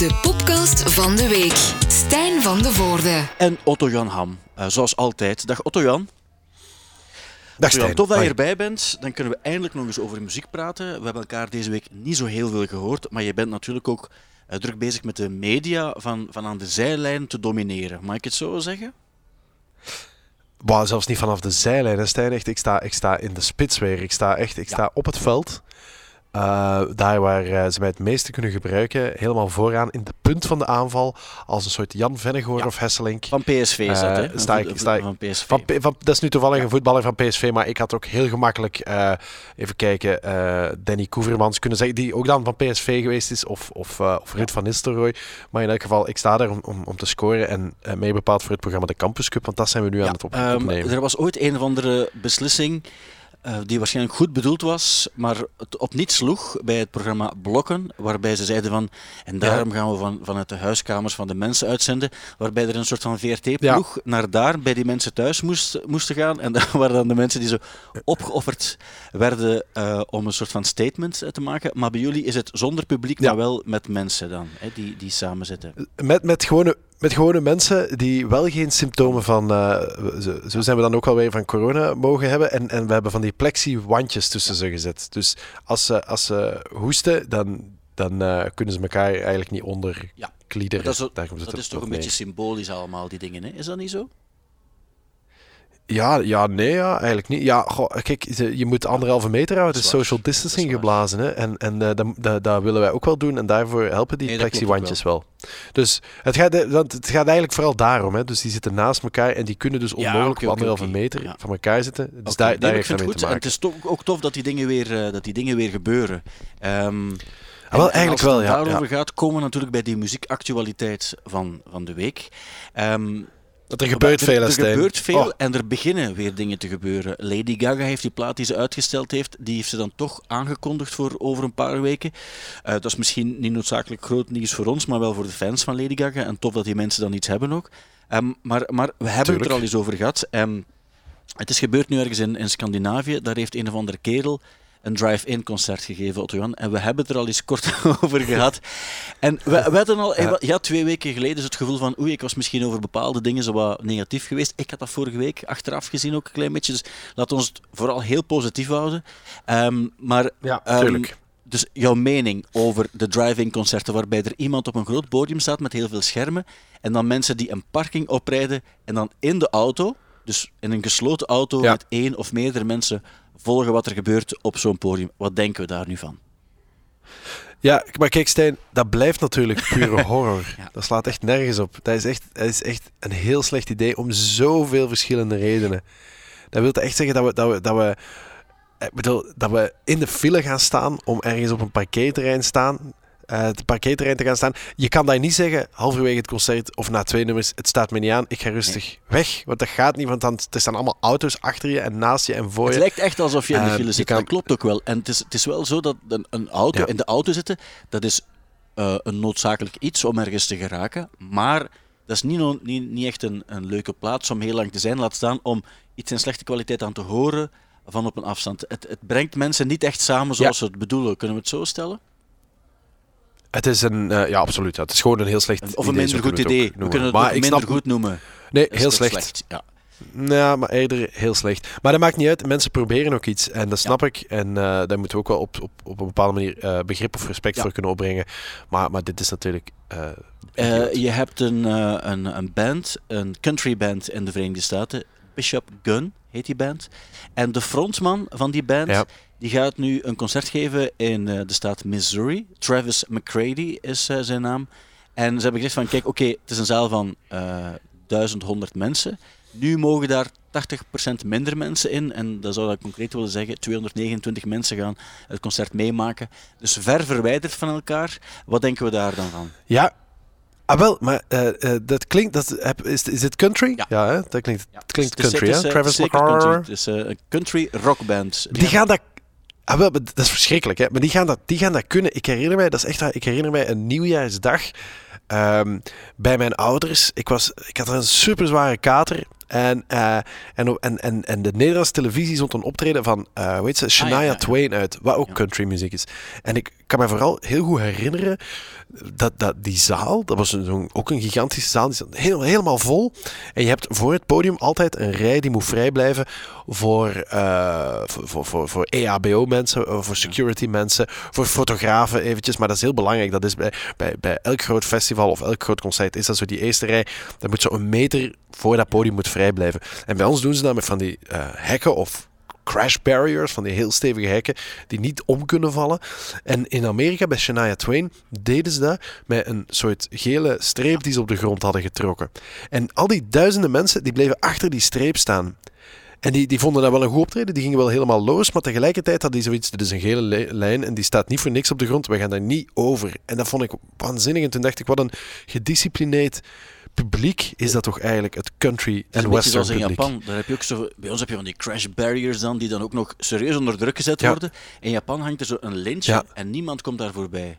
De podcast van de week. Stijn van de Voorde. En Otto-Jan Ham, uh, zoals altijd. Dag Otto-Jan. Dag Stijn. Tof dat je Hoi. erbij bent. Dan kunnen we eindelijk nog eens over muziek praten. We hebben elkaar deze week niet zo heel veel gehoord, maar je bent natuurlijk ook uh, druk bezig met de media van, van aan de zijlijn te domineren. Mag ik het zo zeggen? Wow, zelfs niet vanaf de zijlijn, hè, Stijn. Echt, ik, sta, ik sta in de spits weer. Ik sta echt ik Ja. sta op het veld. Uh, daar waar uh, ze mij het meeste kunnen gebruiken. Helemaal vooraan in de punt van de aanval. Als een soort Jan Vennegoor Ja. of Hesselink. Van PSV is dat, hè? Uh, sta ik, Van- sta ik, van PSV. Van, P- van, dat is nu toevallig Ja. een voetballer van PSV, maar ik had ook heel gemakkelijk, eh, even kijken, eh, Danny Koevermans kunnen zeggen, die ook dan van PSV geweest is, of, of, uh, of Ruud van Nistelrooy. Maar in elk geval, ik sta daar om, om, om te scoren en uh, mee bepaald voor het programma de Campus Cup, want dat zijn we nu aan het op, ehm, opnemen. er was ooit een of andere beslissing uh, die waarschijnlijk goed bedoeld was, maar het op niets sloeg bij het programma Blokken, waarbij ze zeiden van, en daarom ja. gaan we van, vanuit de huiskamers van de mensen uitzenden, waarbij er een soort van VRT-ploeg ja. naar daar bij die mensen thuis moest, moesten gaan. En daar waren dan de mensen die zo opgeofferd werden uh, om een soort van statement te maken. Maar bij jullie is het zonder publiek, ja. maar wel met mensen dan, hè, die, die samen zitten. Met, met gewone met gewone mensen die wel geen symptomen van, uh, zo, zo, zijn we dan ook alweer van corona mogen hebben. En, en we hebben van die plexi-wandjes tussen ze gezet. Dus als ze, als ze hoesten, dan, dan uh, kunnen ze elkaar eigenlijk niet onder ja. kliederen. Dat is, ook, dat is toch een beetje symbolisch allemaal, die dingen. Hè? Is dat niet zo? Ja, ja, nee, ja, eigenlijk niet. Ja, goh, kijk, je moet anderhalve meter houden. Het is social distancing is geblazen. Hè? En, en uh, dat, dat, willen wij ook wel doen. En daarvoor helpen die nee, plexi-wandjes wel. wel. Dus het gaat, want het gaat eigenlijk vooral daarom. Hè? Dus die zitten naast elkaar en die kunnen dus onmogelijk ja, okay, op anderhalve okay, meter van elkaar zitten. Dus daar, daar heeft het mee goed. te maken. En het is ook tof dat die dingen weer, uh, dat die dingen weer gebeuren. Um, wel, eigenlijk wel, ja. Als het daarover gaat, komen we natuurlijk bij die muziekactualiteit van, van de week. Um, dat er gebeurt er, veel, Er gebeurt veel oh. en er beginnen weer dingen te gebeuren. Lady Gaga heeft die plaat die ze uitgesteld heeft, die heeft ze dan toch aangekondigd voor over een paar weken. Uh, dat is misschien niet noodzakelijk groot nieuws voor ons, maar wel voor de fans van Lady Gaga. En tof dat die mensen dan iets hebben ook. Um, maar, maar we hebben Tuurlijk. het er al eens over gehad. Um, het is gebeurd nu ergens in, in Scandinavië. Daar heeft een of andere kerel een drive-in concert gegeven, Otto Jan. En we hebben het er al eens kort over gehad. En we, we hadden al, ja. twee weken geleden is het gevoel van, oei, ik was misschien over bepaalde dingen zo wat negatief geweest. Ik had dat vorige week achteraf gezien ook een klein beetje. Dus laat ons het vooral heel positief houden. Um, maar, ja, um, dus jouw mening over de drive-in concerten, waarbij er iemand op een groot podium staat met heel veel schermen, en dan mensen die een parking oprijden en dan in de auto, dus in een gesloten auto ja. met één of meerdere mensen volgen wat er gebeurt op zo'n podium. Wat denken we daar nu van? Ja, maar kijk Stijn, dat blijft natuurlijk pure horror. ja. Dat slaat echt nergens op. Dat is echt, dat is echt een heel slecht idee om zoveel verschillende redenen. Dat wil echt zeggen dat we, dat we, dat we, ik bedoel, dat we in de file gaan staan om ergens op een parkeerterrein staan, het parkeerterrein te gaan staan. Je kan daar niet zeggen, halverwege het concert of na twee nummers, het staat me niet aan, ik ga rustig nee. weg. Want dat gaat niet, want dan er staan allemaal auto's achter je en naast je en voor je. Het lijkt echt alsof je in de file uh, zit, kan... dat klopt ook wel. En het is, het is wel zo dat een, een auto, ja. in de auto zitten, dat is uh, een noodzakelijk iets om ergens te geraken, maar dat is niet, niet, niet echt een, een leuke plaats om heel lang te zijn, laat staan om iets in slechte kwaliteit aan te horen van op een afstand. Het, het brengt mensen niet echt samen zoals ja. ze het bedoelen. Kunnen we het zo stellen? Het is een, uh, ja, absoluut. Het is gewoon een heel slecht of idee. Of een minder goed idee. We kunnen het maar minder snap... goed noemen. Nee, heel slecht. slecht. Ja. Ja, maar eerder heel slecht. Maar dat maakt niet uit. Mensen proberen ook iets. En dat snap ja. ik. En uh, daar moeten we ook wel op, op, op een bepaalde manier uh, begrip of respect ja. voor kunnen opbrengen. Maar, maar dit is natuurlijk... Uh, je hebt een, een, een band, een country band in de Verenigde Staten. Bishop Gunn heet die band. En de frontman van die band... Ja. Die gaat nu een concert geven in uh, de staat Missouri. Travis McCready is uh, zijn naam. En ze hebben gezegd van, kijk, oké, okay, het is een zaal van uh, 1100 mensen. Nu mogen daar 80% minder mensen in. En dat zou dat concreet willen zeggen, 229 mensen gaan het concert meemaken. Dus ver verwijderd van elkaar. Wat denken we daar dan van? Ja, Ah, wel, maar uh, uh, dat klinkt. Dat, is, is het country? Ja, ja hè? dat klinkt, ja. klinkt het is, country, hè? Travis McCarr. Het is uh, een country rockband. Die gaan dat. Ah, wel, dat is verschrikkelijk, hè? Maar die gaan, dat, die gaan dat kunnen. Ik herinner mij, dat is echt ik herinner mij een nieuwjaarsdag um, bij mijn ouders. Ik, was, ik had een super zware kater. En, uh, en, en, en, en de Nederlandse televisie zond een optreden van, uh, hoe heet ze, Shania ah, ja, ja. Twain uit, wat ook country muziek is. En ik kan me vooral heel goed herinneren dat, dat die zaal, dat was een, ook een gigantische zaal, die zat heel, helemaal vol. En je hebt voor het podium altijd een rij die moet vrij blijven voor, uh, voor, voor, voor EHBO-mensen, voor security-mensen, voor fotografen eventjes. Maar dat is heel belangrijk. Dat is bij, bij, bij elk groot festival of elk groot concert is dat zo die eerste rij. Dat moet zo een meter voor dat podium moet vrij blijven. En bij ons doen ze dat met van die uh, hekken of crash barriers, van die heel stevige hekken, die niet om kunnen vallen. En in Amerika, bij Shania Twain, deden ze dat met een soort gele streep die ze op de grond hadden getrokken. En al die duizenden mensen, die bleven achter die streep staan. En die, die vonden dat wel een goed optreden, die gingen wel helemaal los, maar tegelijkertijd had die zoiets, dit is een gele lijn en die staat niet voor niks op de grond, we gaan daar niet over. En dat vond ik waanzinnig en toen dacht ik, wat een gedisciplineerd publiek is dat toch eigenlijk het country en western publiek. in Japan, daar heb je ook zo, bij ons heb je van die crash barriers dan, die dan ook nog serieus onder druk gezet worden. In Japan hangt er zo een lintje en niemand komt daar voorbij.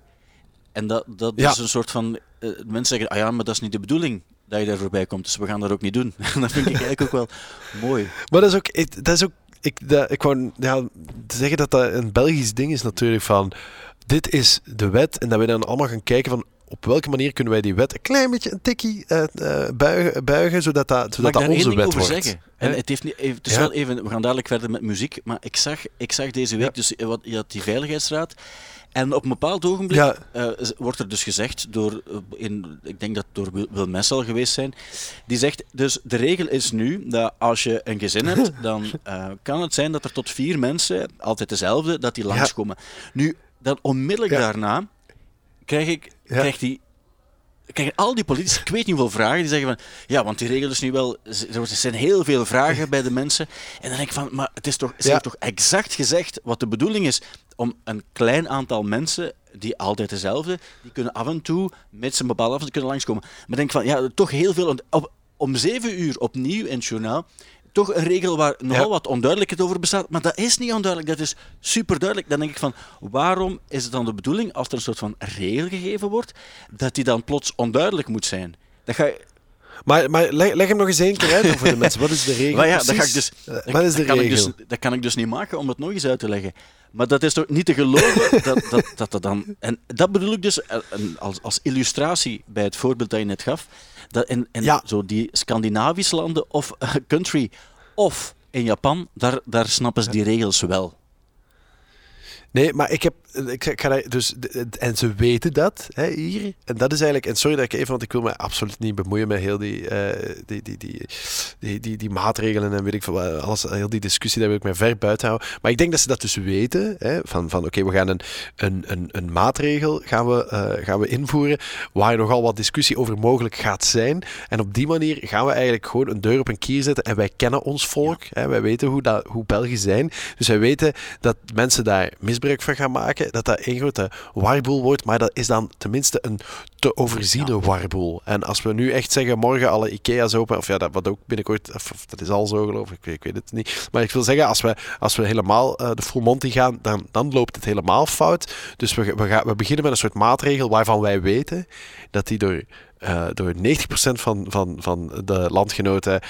En dat, dat is een soort van, uh, mensen zeggen, ah ja, maar dat is niet de bedoeling dat je daar voorbij komt, dus we gaan dat ook niet doen. dat vind ik eigenlijk ook wel mooi. Maar dat is ook, dat is ook ik, dat, ik wou ja, zeggen dat dat een Belgisch ding is natuurlijk van, dit is de wet en dat we dan allemaal gaan kijken van, op welke manier kunnen wij die wet een klein beetje een tikkie uh, buigen, buigen, zodat dat, zodat dat onze wet wordt. Zeggen? En het, heeft niet, het is wel even, we gaan dadelijk verder met muziek, maar ik zag, ik zag deze week, dus wat, je had die Veiligheidsraad, en op een bepaald ogenblik ja. uh, wordt er dus gezegd, door, in, ik denk dat door Wil Messel geweest zijn, die zegt, dus de regel is nu dat als je een gezin hebt, dan uh, kan het zijn dat er tot vier mensen, altijd dezelfde, dat die langskomen. Ja. Nu, dan onmiddellijk daarna krijg ik. Krijgt die krijgen al die politici, ik weet niet hoeveel vragen, die zeggen van, ja, want die regel is nu wel, er zijn heel veel vragen bij de mensen. En dan denk ik van, maar het is toch, ze ja. heeft toch exact gezegd wat de bedoeling is om een klein aantal mensen, die altijd dezelfde, die kunnen af en toe met zijn bepaalde afstand kunnen langskomen. Maar denk van, ja, toch heel veel, op, om zeven uur opnieuw in het journaal, toch een regel waar nogal wat onduidelijkheid over bestaat. Maar dat is niet onduidelijk, dat is super duidelijk. Dan denk ik van, waarom is het dan de bedoeling, als er een soort van regel gegeven wordt, dat die dan plots onduidelijk moet zijn? Dat ga je, maar, maar leg, leg, hem nog eens één keer uit voor de mensen. Wat is de regel? Maar ja, dat, ga ik dus, wat is de dat regel? Kan dus, dat kan ik dus niet maken om het nog eens uit te leggen. Maar dat is toch niet te geloven dat dat, dat, dat dan... En dat bedoel ik dus eh, als, als illustratie bij het voorbeeld dat je net gaf. Dat in, ja. zo die Scandinavische landen of uh, country of in Japan, daar, daar snappen ze die regels wel. Nee, maar ik heb. Ik, ik ga dus, en ze weten dat hè, hier. En dat is eigenlijk. En sorry dat ik even, want ik wil me absoluut niet bemoeien met heel die, uh, die, die, die, die, die, die, maatregelen en weet ik veel. Alles, heel die discussie, daar wil ik mij ver buiten houden. Maar ik denk dat ze dat dus weten. Hè, van van oké, we gaan een, een, een, een maatregel gaan we, uh, gaan we invoeren. Waar nogal wat discussie over mogelijk gaat zijn. En op die manier gaan we eigenlijk gewoon een deur op een kier zetten. En wij kennen ons volk. Hè, wij weten hoe, dat, hoe België zijn. Dus wij weten dat mensen daar mis misbruik van gaan maken, dat dat één grote warboel wordt, maar dat is dan tenminste een te overziene warboel. En als we nu echt zeggen, morgen alle Ikea's open, of ja, dat wat ook binnenkort, of, dat is al zo geloof ik, ik weet het niet. Maar ik wil zeggen, als we, als we helemaal uh, de full monty gaan, dan, dan loopt het helemaal fout. Dus we, we, gaan, we beginnen met een soort maatregel waarvan wij weten dat die door uh, door 90% van, van, van de landgenoten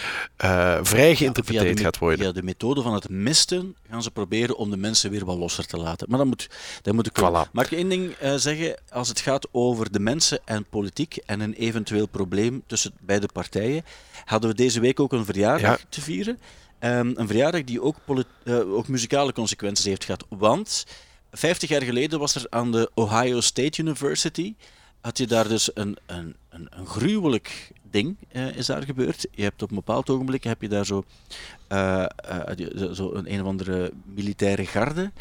uh, vrij geïnterpreteerd gaat worden. De methode van het misten gaan ze proberen om de mensen weer wat losser te laten. Maar dan moet, dan moet ik voilà. Mag ik één ding uh, zeggen? Als het gaat over de mensen en politiek en een eventueel probleem tussen beide partijen, hadden we deze week ook een verjaardag ja. te vieren. Um, een verjaardag die ook, ook muzikale consequenties heeft gehad. Want 50 jaar geleden was er aan de Ohio State University had je daar dus een, een, een, een gruwelijk ding uh, is daar gebeurd. Je hebt op een bepaald ogenblik heb je daar zo, uh, uh, zo een, een of andere militaire garde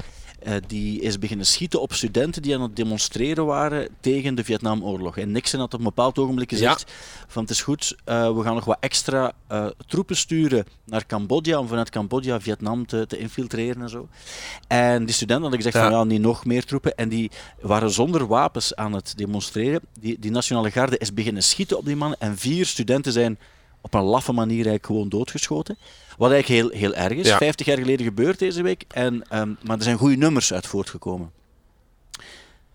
die is beginnen schieten op studenten die aan het demonstreren waren tegen de Vietnamoorlog. En Nixon had op een bepaald ogenblik gezegd ja. van het is goed, uh, we gaan nog wat extra uh, troepen sturen naar Cambodja om vanuit Cambodja Vietnam te, te infiltreren en zo. En die studenten hadden gezegd ja. van ja, niet nog meer troepen. En die waren zonder wapens aan het demonstreren. Die, die nationale garde is beginnen schieten op die mannen en vier studenten zijn op een laffe manier eigenlijk gewoon doodgeschoten. Wat eigenlijk heel, heel erg is. Ja. 50 jaar geleden gebeurd deze week. En, um, maar er zijn goede nummers uit voortgekomen.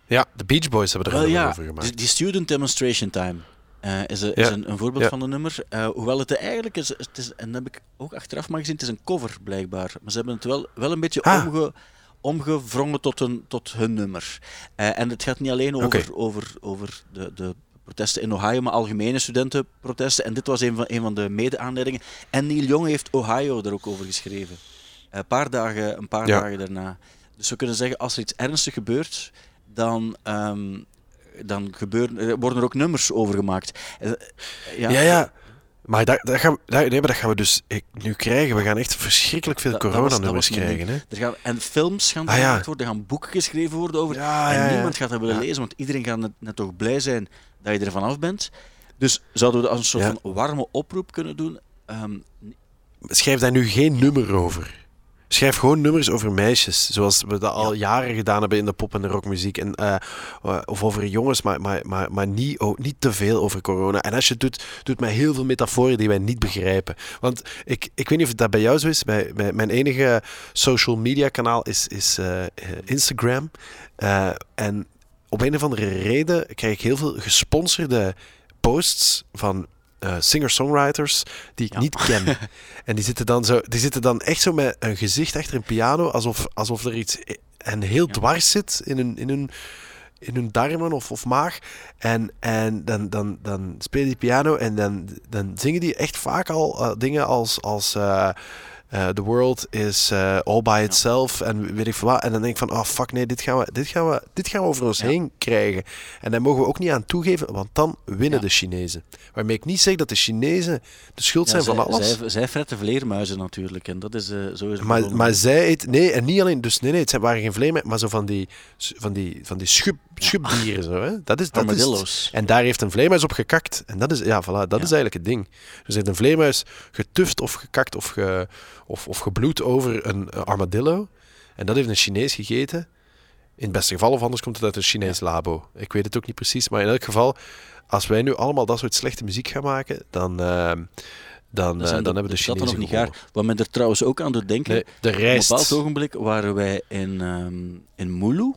Ja, de Beach Boys hebben er wel ja, over gemaakt. Die, die Student Demonstration Time. Uh, is, een, is een, een voorbeeld van een nummer. Uh, hoewel het eigenlijk is, het is, en dat heb ik ook achteraf maar gezien, het is een cover blijkbaar. Maar ze hebben het wel, wel een beetje ah. omge, omgevrongen tot, een, tot hun nummer. Uh, en het gaat niet alleen over, okay. over, over de, de protesten in Ohio, maar algemene studentenprotesten. En dit was een van, een van de mede-aanleidingen. En Neil Young heeft Ohio er ook over geschreven. Een paar dagen, een paar dagen daarna. Dus we kunnen zeggen, als er iets ernstig gebeurt, dan, um, dan gebeuren, worden er ook nummers over gemaakt. Uh, ja, ja. ja. Maar dat, dat, gaan we, nee, maar dat gaan we dus nu krijgen. We gaan echt verschrikkelijk veel coronanummers krijgen. Hè? Er gaan, en films gaan ah, gemaakt worden, er gaan boeken geschreven worden over. Ja, en niemand gaat dat willen lezen, want iedereen gaat net, net, toch blij zijn dat je er vanaf bent. Dus zouden we dat als een soort van warme oproep kunnen doen? Um, Schrijf daar nu geen nummer over. Schrijf gewoon nummers over meisjes, zoals we dat al jaren gedaan hebben in de pop- en de rockmuziek. En, uh, of over jongens, maar, maar, maar, maar niet, oh, niet te veel over corona. En als je het doet, doet met heel veel metaforen die wij niet begrijpen. Want ik, ik weet niet of dat bij jou zo is. Bij, bij mijn enige social media kanaal is, is uh, Instagram. En op een of andere reden krijg ik heel veel gesponsorde posts van uh, singer-songwriters die ik niet ken. en die zitten, dan zo, die zitten dan echt zo met een gezicht achter een piano, alsof, alsof er iets en heel dwars zit in hun, in hun, in hun darmen of, of maag. En, en dan, dan, dan spelen die piano en dan, dan zingen die echt vaak al uh, dingen als. als uh, uh, the world is uh, all by itself en weet ik veel wat. En dan denk ik van, oh fuck nee, dit gaan we, dit gaan we, dit gaan we over ons heen krijgen. En daar mogen we ook niet aan toegeven, want dan winnen de Chinezen. Waarmee ik niet zeg dat de Chinezen de schuld zijn van alles. Zij, zij fretten vleermuizen natuurlijk en dat is uh, zo is maar, maar zij eet, nee, en niet alleen, dus nee, nee, het waren geen vleermuizen, maar zo van die, van die, van die schub, schubdieren zo, hè. Dat is, dat is, en daar heeft een vleermuis op gekakt. En dat is, ja, voilà, dat is eigenlijk het ding. Dus heeft een vleermuis getuft of gekakt of ge of, of gebloed over een armadillo. En dat heeft een Chinees gegeten. In het beste geval, of anders komt het uit een Chinees labo. Ik weet het ook niet precies. Maar in elk geval, als wij nu allemaal dat soort slechte muziek gaan maken, dan, uh, dan, uh, dan, hebben we de Chinezen nog niet gaar. Wat men er trouwens ook aan doet denken. Nee, de. Op een bepaald ogenblik waren wij in, um, in Mulu,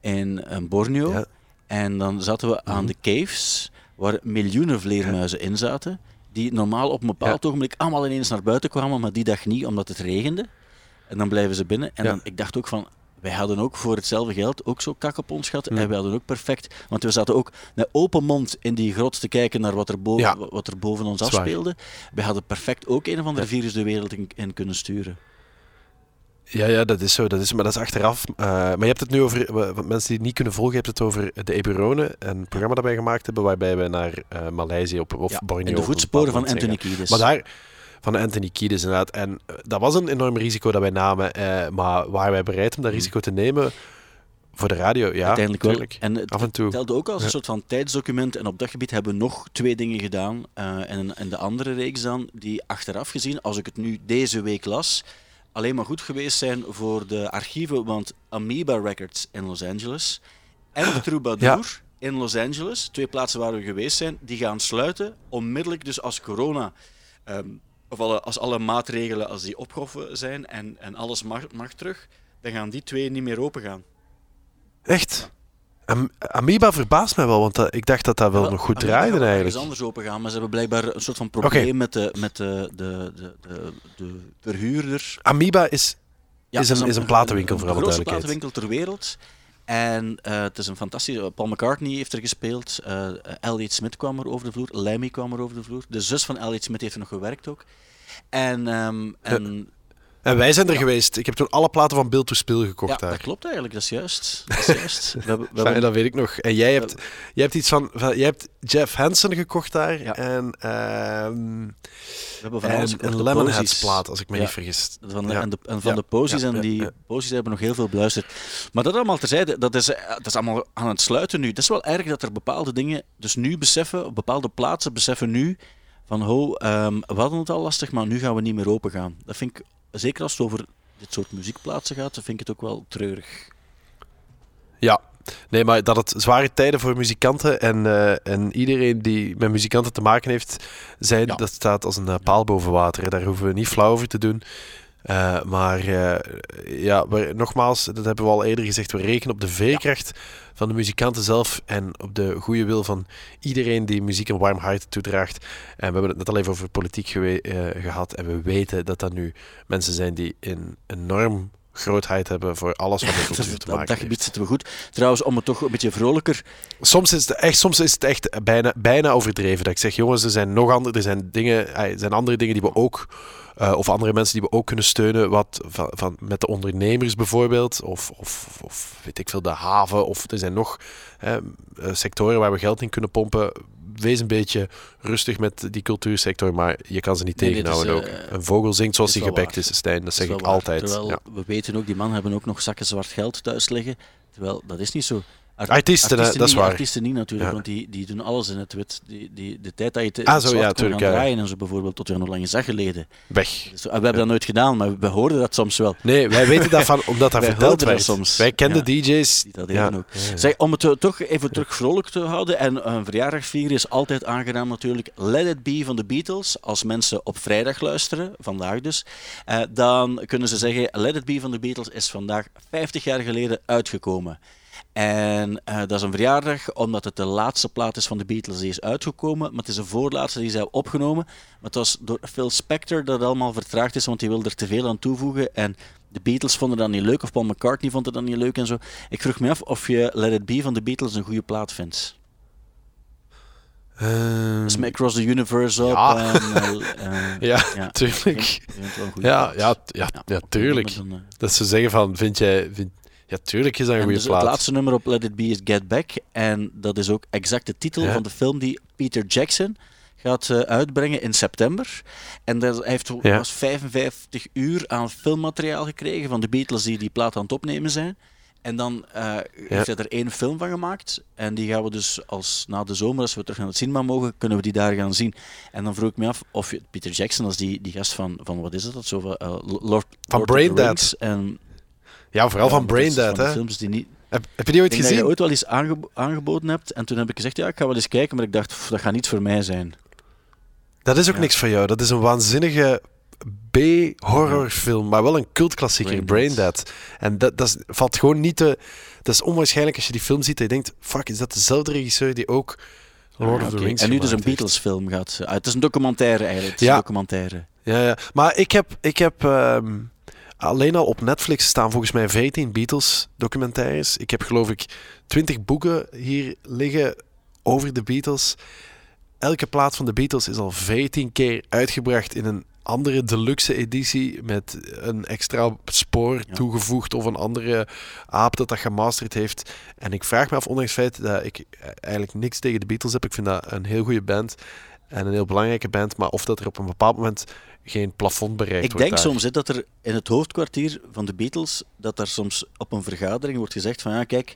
in um, Borneo. Ja. En dan zaten we aan mhm. de caves, waar miljoenen vleermuizen in zaten die normaal op een bepaald ogenblik allemaal ineens naar buiten kwamen, maar die dag niet, omdat het regende. En dan blijven ze binnen. En dan, ik dacht ook van, wij hadden ook voor hetzelfde geld ook zo kak op ons gehad. En wij hadden ook perfect, want we zaten ook met open mond in die grot te kijken naar wat er boven, wat er boven ons afspeelde. Wij hadden perfect ook een of andere virus de wereld in kunnen sturen. Ja, ja, dat is zo. Dat is, maar dat is achteraf. Uh, maar je hebt het nu over, wat mensen die het niet kunnen volgen, je hebt het over de Eburonen. Een programma dat wij gemaakt hebben, waarbij we naar uh, Maleisië op, of ja, Borneo... In de voetsporen van Anthony Kiedis. Maar daar, van Anthony Kiedis inderdaad. En uh, dat was een enorm risico dat wij namen. maar waren wij bereid om dat hmm. risico te nemen? Voor de radio, ja. Uiteindelijk wel. En het Af en toe. telde ook als een soort van tijdsdocument. En op dat gebied hebben we nog twee dingen gedaan. en, en de andere reeks dan, die achteraf gezien, als ik het nu deze week las alleen maar goed geweest zijn voor de archieven, want Amoeba Records in Los Angeles en Troubadour in Los Angeles, twee plaatsen waar we geweest zijn, die gaan sluiten onmiddellijk dus als corona, um, of alle, als alle maatregelen als die opgehoven zijn en, en alles mag, mag terug, dan gaan die twee niet meer open gaan. Echt? Am Amoeba verbaast mij wel, want ik dacht dat dat wel, nog goed draaide eigenlijk. Ze anders open gaan, maar ze hebben blijkbaar een soort van probleem okay. met, de, met de, de, de, de, de verhuurder. Amoeba is, ja, is, een, is een platenwinkel, voor alle duidelijkheid. De grootste platenwinkel ter wereld. En uh, het is een fantastische... Paul McCartney heeft er gespeeld. Uh, Elliot Smith kwam er over de vloer. Lemmy kwam er over de vloer. De zus van Elliot Smith heeft er nog gewerkt ook. En, um, en en wij zijn er geweest. Ik heb toen alle platen van Bill to Spill gekocht ja, daar. dat klopt eigenlijk. Dat is juist. Dat is juist. we, we, we dat weet ik nog. En jij hebt, jij hebt iets van, van... Jij hebt Jeff Hansen gekocht daar. En... Um, we hebben van en een Lemonheads plaat, als ik me niet vergis. Van en, de, en, van de posies. en die posies hebben nog heel veel beluisterd. Maar dat allemaal terzijde, dat is, dat is allemaal aan het sluiten nu. Het is wel erg dat er bepaalde dingen dus nu beseffen, op bepaalde plaatsen beseffen nu van, ho, um, we hadden het al lastig, maar nu gaan we niet meer open gaan. Dat vind ik zeker als het over dit soort muziekplaatsen gaat, vind ik het ook wel treurig. Ja, nee, maar dat het zware tijden voor muzikanten en, uh, en iedereen die met muzikanten te maken heeft, zijn, dat staat als een uh, paal boven water. Hè. Daar hoeven we niet flauw over te doen. Eh, maar eh, ja, we, nogmaals, dat hebben we al eerder gezegd, we rekenen op de veerkracht van de muzikanten zelf en op de goede wil van iedereen die muziek een warm hart toedraagt. En we hebben het net al even over politiek eh, gehad en we weten dat dat nu mensen zijn die een enorm grootheid hebben voor alles wat met cultuur te op dat maken gebied heeft. zitten we goed. Trouwens, om het toch een beetje vrolijker... Soms is het echt, soms is het echt bijna, bijna overdreven. Dat ik zeg, jongens, er zijn nog andere, er zijn dingen, er zijn andere dingen die we ook, eh, of andere mensen die we ook kunnen steunen, wat van, van, met de ondernemers bijvoorbeeld, of, of, of weet ik veel, de haven, of er zijn nog hè, eh, sectoren waar we geld in kunnen pompen. Wees een beetje rustig met die cultuursector, maar je kan ze niet Nee, tegenhouden is, ook. eh, Een vogel zingt zoals hij gebekt waar. is, Stijn. Dat zeg ik waar. altijd. Terwijl Ja. we weten ook, die mannen hebben ook nog zakken zwart geld thuis liggen. Terwijl, dat is niet zo. Art- Artiesten, dat is waar. Artiesten niet natuurlijk, Ja. want die, die doen alles in het wit. Die, die, de tijd dat je te, Ah, het zo, ja, tuurlijk, draaien en zo bijvoorbeeld, tot weer nog lang zag geleden. Weg. Dus, en we hebben dat nooit gedaan, maar we hoorden dat soms wel. Nee, wij weten daarvan omdat dat Wij verteld dat werd. soms. Wij kenden. DJ's. Die dat deden ook. Zeg, om het eh, toch even terug vrolijk te houden en een verjaardag vieren is altijd aangenaam natuurlijk. Let It Be van de Beatles. Als mensen op vrijdag luisteren, vandaag dus, eh, dan kunnen ze zeggen Let It Be van de Beatles is vandaag 50 jaar geleden uitgekomen. En eh, dat is een verjaardag omdat het de laatste plaat is van de Beatles die is uitgekomen. Maar het is de voorlaatste die ze hebben opgenomen. Maar het was door Phil Spector dat het allemaal vertraagd is, want die wilde er te veel aan toevoegen. En de Beatles vonden dat niet leuk, of Paul McCartney vond het dan niet leuk en zo. Ik vroeg me af of je Let It Be van de Beatles een goede plaat vindt. Ehm, Smack Across the Universe op. Ja. En, eh, eh, ja, ja. tuurlijk. Vind een Ja, plaat. ja, ja, ja, tuurlijk. Dat ze zeggen van, vind jij... Vind... Ja, tuurlijk is dat een En goede dus plaat. Het laatste nummer op Let It Be is Get Back. En dat is ook exact de titel Ja. van de film die Peter Jackson gaat eh, uitbrengen in september. En daar hij heeft Ja. was 55 uur aan filmmateriaal gekregen van de Beatles die die plaat aan het opnemen zijn. En dan eh, heeft hij er één film van gemaakt. En die gaan we dus als na de zomer, als we terug naar het cinema mogen, kunnen we die daar gaan zien. En dan vroeg ik me af of Peter Jackson, als die, die gast van, van wat is het? Dat zo, van, eh, Lord, Lord Braindead. Rings En, Ja, vooral ja, van Braindead, die hè. Films die niet, Heb, heb je die ooit ik denk dat je gezien? ooit wel eens aangebo- aangeboden hebt. En toen heb ik gezegd, ja, ik ga wel eens kijken. Maar ik dacht, pff, dat gaat niet voor mij zijn. Dat is ook Ja. niks voor jou. Dat is een waanzinnige B-horrorfilm, maar wel een cultklassieker, Braindead. Braindead. En dat, dat is- valt gewoon niet te... Dat is onwaarschijnlijk als je die film ziet dat je denkt, fuck, is dat dezelfde regisseur die ook Lord Ah, of the oké. Rings En nu dus een gemaakt heeft? Beatles film gaat. ah, het is een documentaire eigenlijk. Het is Ja. een documentaire. Ja, ja. Maar ik heb, ik heb ehm, alleen al op Netflix staan volgens mij 14 Beatles documentaires. Ik heb geloof ik 20 boeken hier liggen over de Beatles. Elke plaat van de Beatles is al 14 keer uitgebracht in een andere deluxe editie met een extra spoor Ja. toegevoegd of een andere aap dat dat gemasterd heeft. En ik vraag me af, ondanks het feit dat ik eigenlijk niks tegen de Beatles heb, ik vind dat een heel goede band en een heel belangrijke band, maar of dat er op een bepaald moment geen plafond bereikt Ik wordt denk daar. soms dat er in het hoofdkwartier van de Beatles, dat daar soms op een vergadering wordt gezegd van ja, kijk,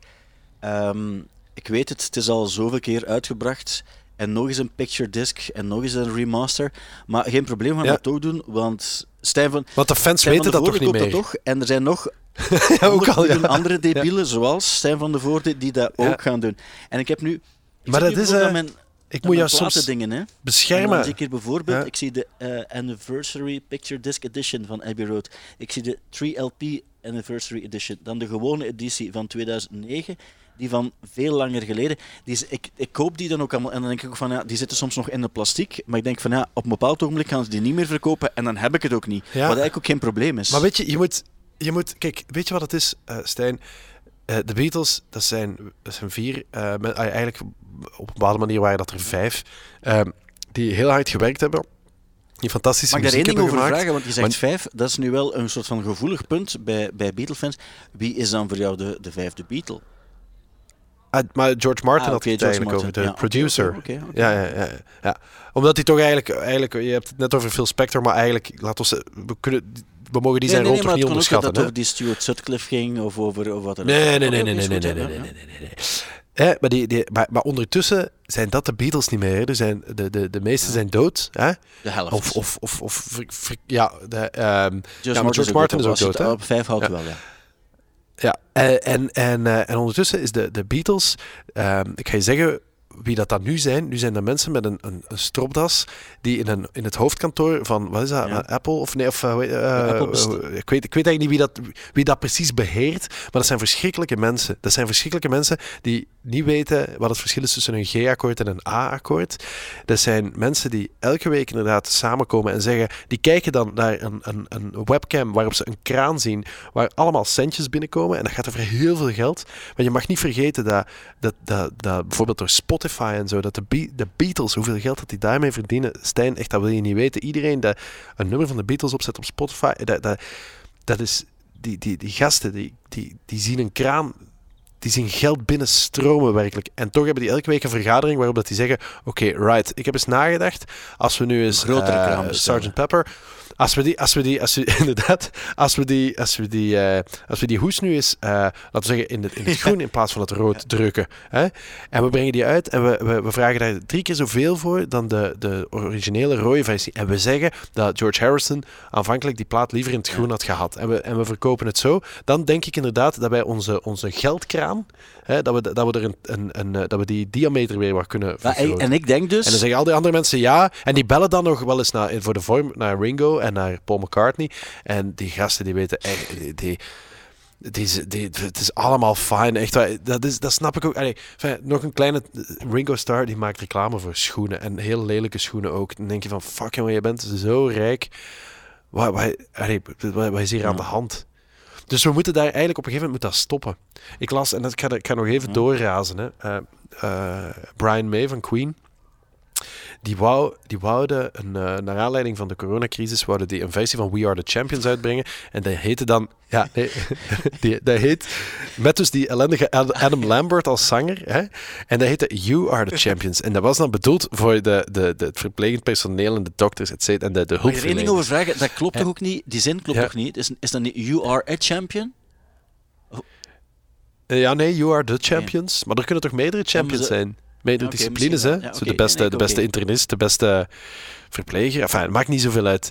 ehm, ik weet het, het is al zoveel keer uitgebracht. En nog eens een picture disc en nog eens een remaster. Maar geen probleem, we gaan Ja. dat toch doen. Want Stijn van, Want de fans Stijn weten dat toch niet meer? dat toch. En er zijn nog ja, ook al, ja. andere debielen, zoals Stijn van de Voorde, die dat ook gaan doen. En ik heb nu... Ik Maar dat nu is, mijn, Ik moet jou soms platendingen, hè. Beschermen. zie ik hier bijvoorbeeld, Ja. ik zie de eh, Anniversary Picture Disc Edition van Abbey Road. Ik zie de 3LP Anniversary Edition. Dan de gewone editie van 2009, die van veel langer geleden. Die is, ik, ik koop die dan ook allemaal en dan denk ik ook van, ja, die zitten soms nog in de plastic. Maar ik denk van, ja, op een bepaald ogenblik gaan ze die niet meer verkopen en dan heb ik het ook niet. Wat eigenlijk ook geen probleem is. Maar weet je, je moet, je moet... Kijk, weet je wat het is, eh, Stijn? Eh, de Beatles, dat zijn, dat zijn vier... men- ah, eigenlijk op een bepaalde manier waren dat er vijf. ehm, die heel hard gewerkt hebben. Die fantastische Mag ik daar één ding over gemaakt. vragen? Want je zegt Maar- vijf, dat is nu wel een soort van gevoelig punt bij, bij Beatle-fans. Wie is dan voor jou de, de vijfde Beatle? Ah, maar George Martin Ah, had het George eigenlijk over, de. Ja, producer. Ja, ja, ja, ja. Omdat hij toch eigenlijk, eigenlijk... Je hebt het net over Phil Spector, maar eigenlijk... Laat ons, we, kunnen, we mogen die zijn rol toch maar niet het kon ook dat onderschatten. het over die Stuart Sutcliffe ging of over of wat dan ook. Nee, nee, nee, nee, nee, nee, nee, ja, nee, ja. nee, nee, nee. Hè, maar, die, die, maar, maar ondertussen zijn dat de Beatles niet meer. hè. Er zijn, de, de, de meeste Ja. zijn dood. Hè? De helft. Of, of, of, of ver- ver- ja, de, ehm, George maar George Martin is ook dood, hè? Op vijf houdt Ja. wel, ja. ja. En, en, en, eh, en ondertussen is de, de Beatles, ehm, ik ga je zeggen, wie dat dan nu zijn, nu zijn dat mensen met een, een, een stropdas die in, een, in het hoofdkantoor van, wat is dat, Ja. Apple? Of nee, of, uh, Ja, Apple best- ik, weet, ik weet eigenlijk niet wie dat, wie dat precies beheert, maar dat zijn verschrikkelijke mensen. Dat zijn verschrikkelijke mensen die niet weten wat het verschil is tussen een G-akkoord en een A-akkoord. Dat zijn mensen die elke week inderdaad samenkomen en zeggen, die kijken dan naar een, een, een webcam waarop ze een kraan zien, waar allemaal centjes binnenkomen. En dat gaat over heel veel geld. Maar je mag niet vergeten dat, dat, dat, dat bijvoorbeeld door Spotify en zo, dat de, de Beatles, hoeveel geld dat die daarmee verdienen, Stijn, echt, dat wil je niet weten. Iedereen dat een nummer van de Beatles opzet op Spotify, dat, dat, dat is, die, die, die gasten, die, die, die zien een kraan, die zien geld binnenstromen werkelijk. En toch hebben die elke week een vergadering waarop dat die zeggen, oké, right, ik heb eens nagedacht, als we nu eens grotere eh, kraan bestellen. Sgt. Pepper, als we die, als we die, als we, inderdaad, als we die, als we die, eh, als we die hoes nu eens, eh, laten we zeggen, in, het in het groen in plaats van het rood drukken, hè? en we brengen die uit en we, we, we vragen daar drie keer zoveel voor dan de, de originele rode versie. En we zeggen dat George Harrison aanvankelijk die plaat liever in het groen had gehad. En we, en we verkopen het zo. Dan denk ik inderdaad dat wij onze, onze geldkraan, hè, dat, we, dat, we er een, een, een, eh, dat we die diameter weer wat kunnen vergroten. en ik denk dus... En dan zeggen al die andere mensen ja. En die bellen dan nog wel eens naar, voor de vorm naar Ringo en naar Paul McCartney. En die gasten die weten echt. Die, die, die, die- het is allemaal fijn. Echt, dat, is, dat snap ik ook. Allee, enfin, nog een kleine. Ringo Starr die maakt reclame voor schoenen. En heel lelijke schoenen ook. Dan denk je van: fuck jongen, je bent zo rijk. Wat, wat, allee, wat, is hier aan de hand? Dus we moeten daar eigenlijk op een gegeven moment moet dat stoppen. Ik las, en dat, ik, ga, ik ga nog even Ja. doorrazen. Hè. Eh, eh, Brian May van Queen. Die, wou, die wouden, een, eh, naar aanleiding van de coronacrisis, wouden die een versie van We Are The Champions uitbrengen. En dat heette dan, ja, nee, die, dat heet, met dus die ellendige Ad- Adam Lambert als zanger. Hè? En dat heette You Are The Champions. En dat was dan bedoeld voor de, de, de, het verplegend personeel en de dokters, et cetera, en de, de Mag ik er één ding over hulpverleners. vragen? Dat klopt toch ook niet? Die zin klopt Ja. toch niet? Is, is dat niet You are a champion? Eh, Ja, nee, You Are The Champions. Maar er kunnen toch meerdere champions zijn? Meerdere disciplines, hè? Ja, Zo de beste, Nee, nee, de beste internist, de beste verpleger. Enfin, het maakt niet zoveel uit.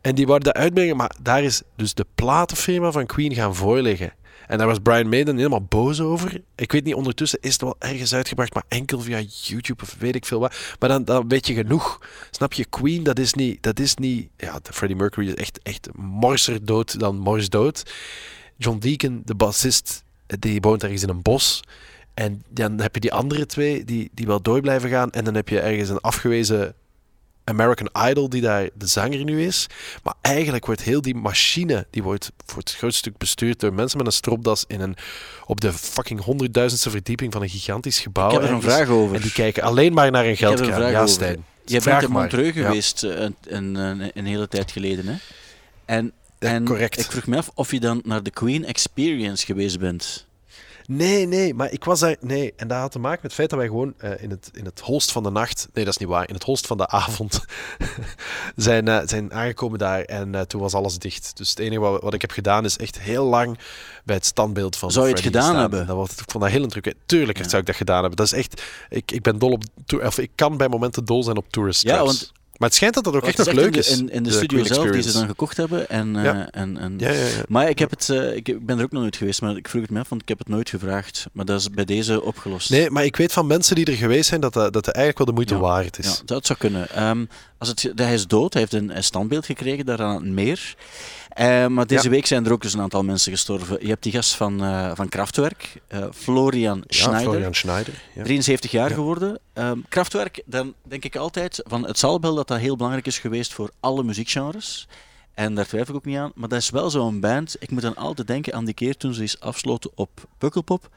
En die wouden dat uitbrengen, maar daar is dus de platenfirma van Queen gaan voorleggen. En daar was Brian May dan helemaal boos over. Ik weet niet, ondertussen is het wel ergens uitgebracht, maar enkel via YouTube of weet ik veel wat. Maar dan, dan weet je genoeg. Snap je, Queen, dat is niet... Dat is niet ja, Freddie Mercury is echt, echt morser dood dan mors dood. John Deacon, de bassist, die woont ergens in een bos. En dan heb je die andere twee die, die wel door blijven gaan. En dan heb je ergens een afgewezen American Idol die daar de zanger nu is. Maar eigenlijk wordt heel die machine, die wordt voor het grootste stuk bestuurd door mensen met een stropdas in een, op de fucking honderdduizendste verdieping van een gigantisch gebouw. Ik heb er een ergens. vraag over. En die kijken alleen maar naar een geldkraan. Ja. Stijn. Jij Vraag bent in. Montreux geweest eh, een, een, een, een hele tijd geleden. Hè? En, Ja, en correct. ik vroeg me af of je dan naar de Queen Experience geweest bent. Nee, nee, maar ik was daar. Nee, en dat had te maken met het feit dat wij gewoon eh, in, het, in het holst van de nacht. Nee, dat is niet waar. In het holst van de avond zijn, eh, zijn aangekomen daar. En eh, toen was alles dicht. Dus het enige wat, wat ik heb gedaan is echt heel lang bij het standbeeld van. Zou je het gedaan staan. hebben? En Dat was, ik vond dat heel indrukwekkend. Tuurlijk Ja. zou ik dat gedaan hebben. Dat is echt. Ik, ik ben dol op. Of ik kan bij momenten dol zijn op tourist Ja, want- Maar het schijnt dat dat ook echt nog leuk is. in, in de, de studio Queen zelf, die ze dan gekocht hebben. En, eh, en, en, Ja, ja, ja. Maar ik, heb het, eh, ik, ben er ook nog nooit geweest, maar ik vroeg het me af, want ik heb het nooit gevraagd. Maar dat is bij deze opgelost. Nee, maar ik weet van mensen die er geweest zijn dat dat, dat het eigenlijk wel de moeite waard is. Ja, dat zou kunnen. Ehm, als het, hij is dood, hij heeft een, een standbeeld gekregen daar aan het meer. Eh, maar deze Ja. week zijn er ook dus een aantal mensen gestorven. Je hebt die gast van, eh, van Kraftwerk, eh, Florian Ja, Schneider. Florian Schneider. Ja. 73 jaar Ja. geworden. Ehm, Kraftwerk, dan denk ik altijd van het zal wel dat dat heel belangrijk is geweest voor alle muziekgenres. En daar twijfel ik ook niet aan. Maar dat is wel zo'n band. Ik moet dan altijd denken aan die keer toen ze eens afsloten op Pukkelpop.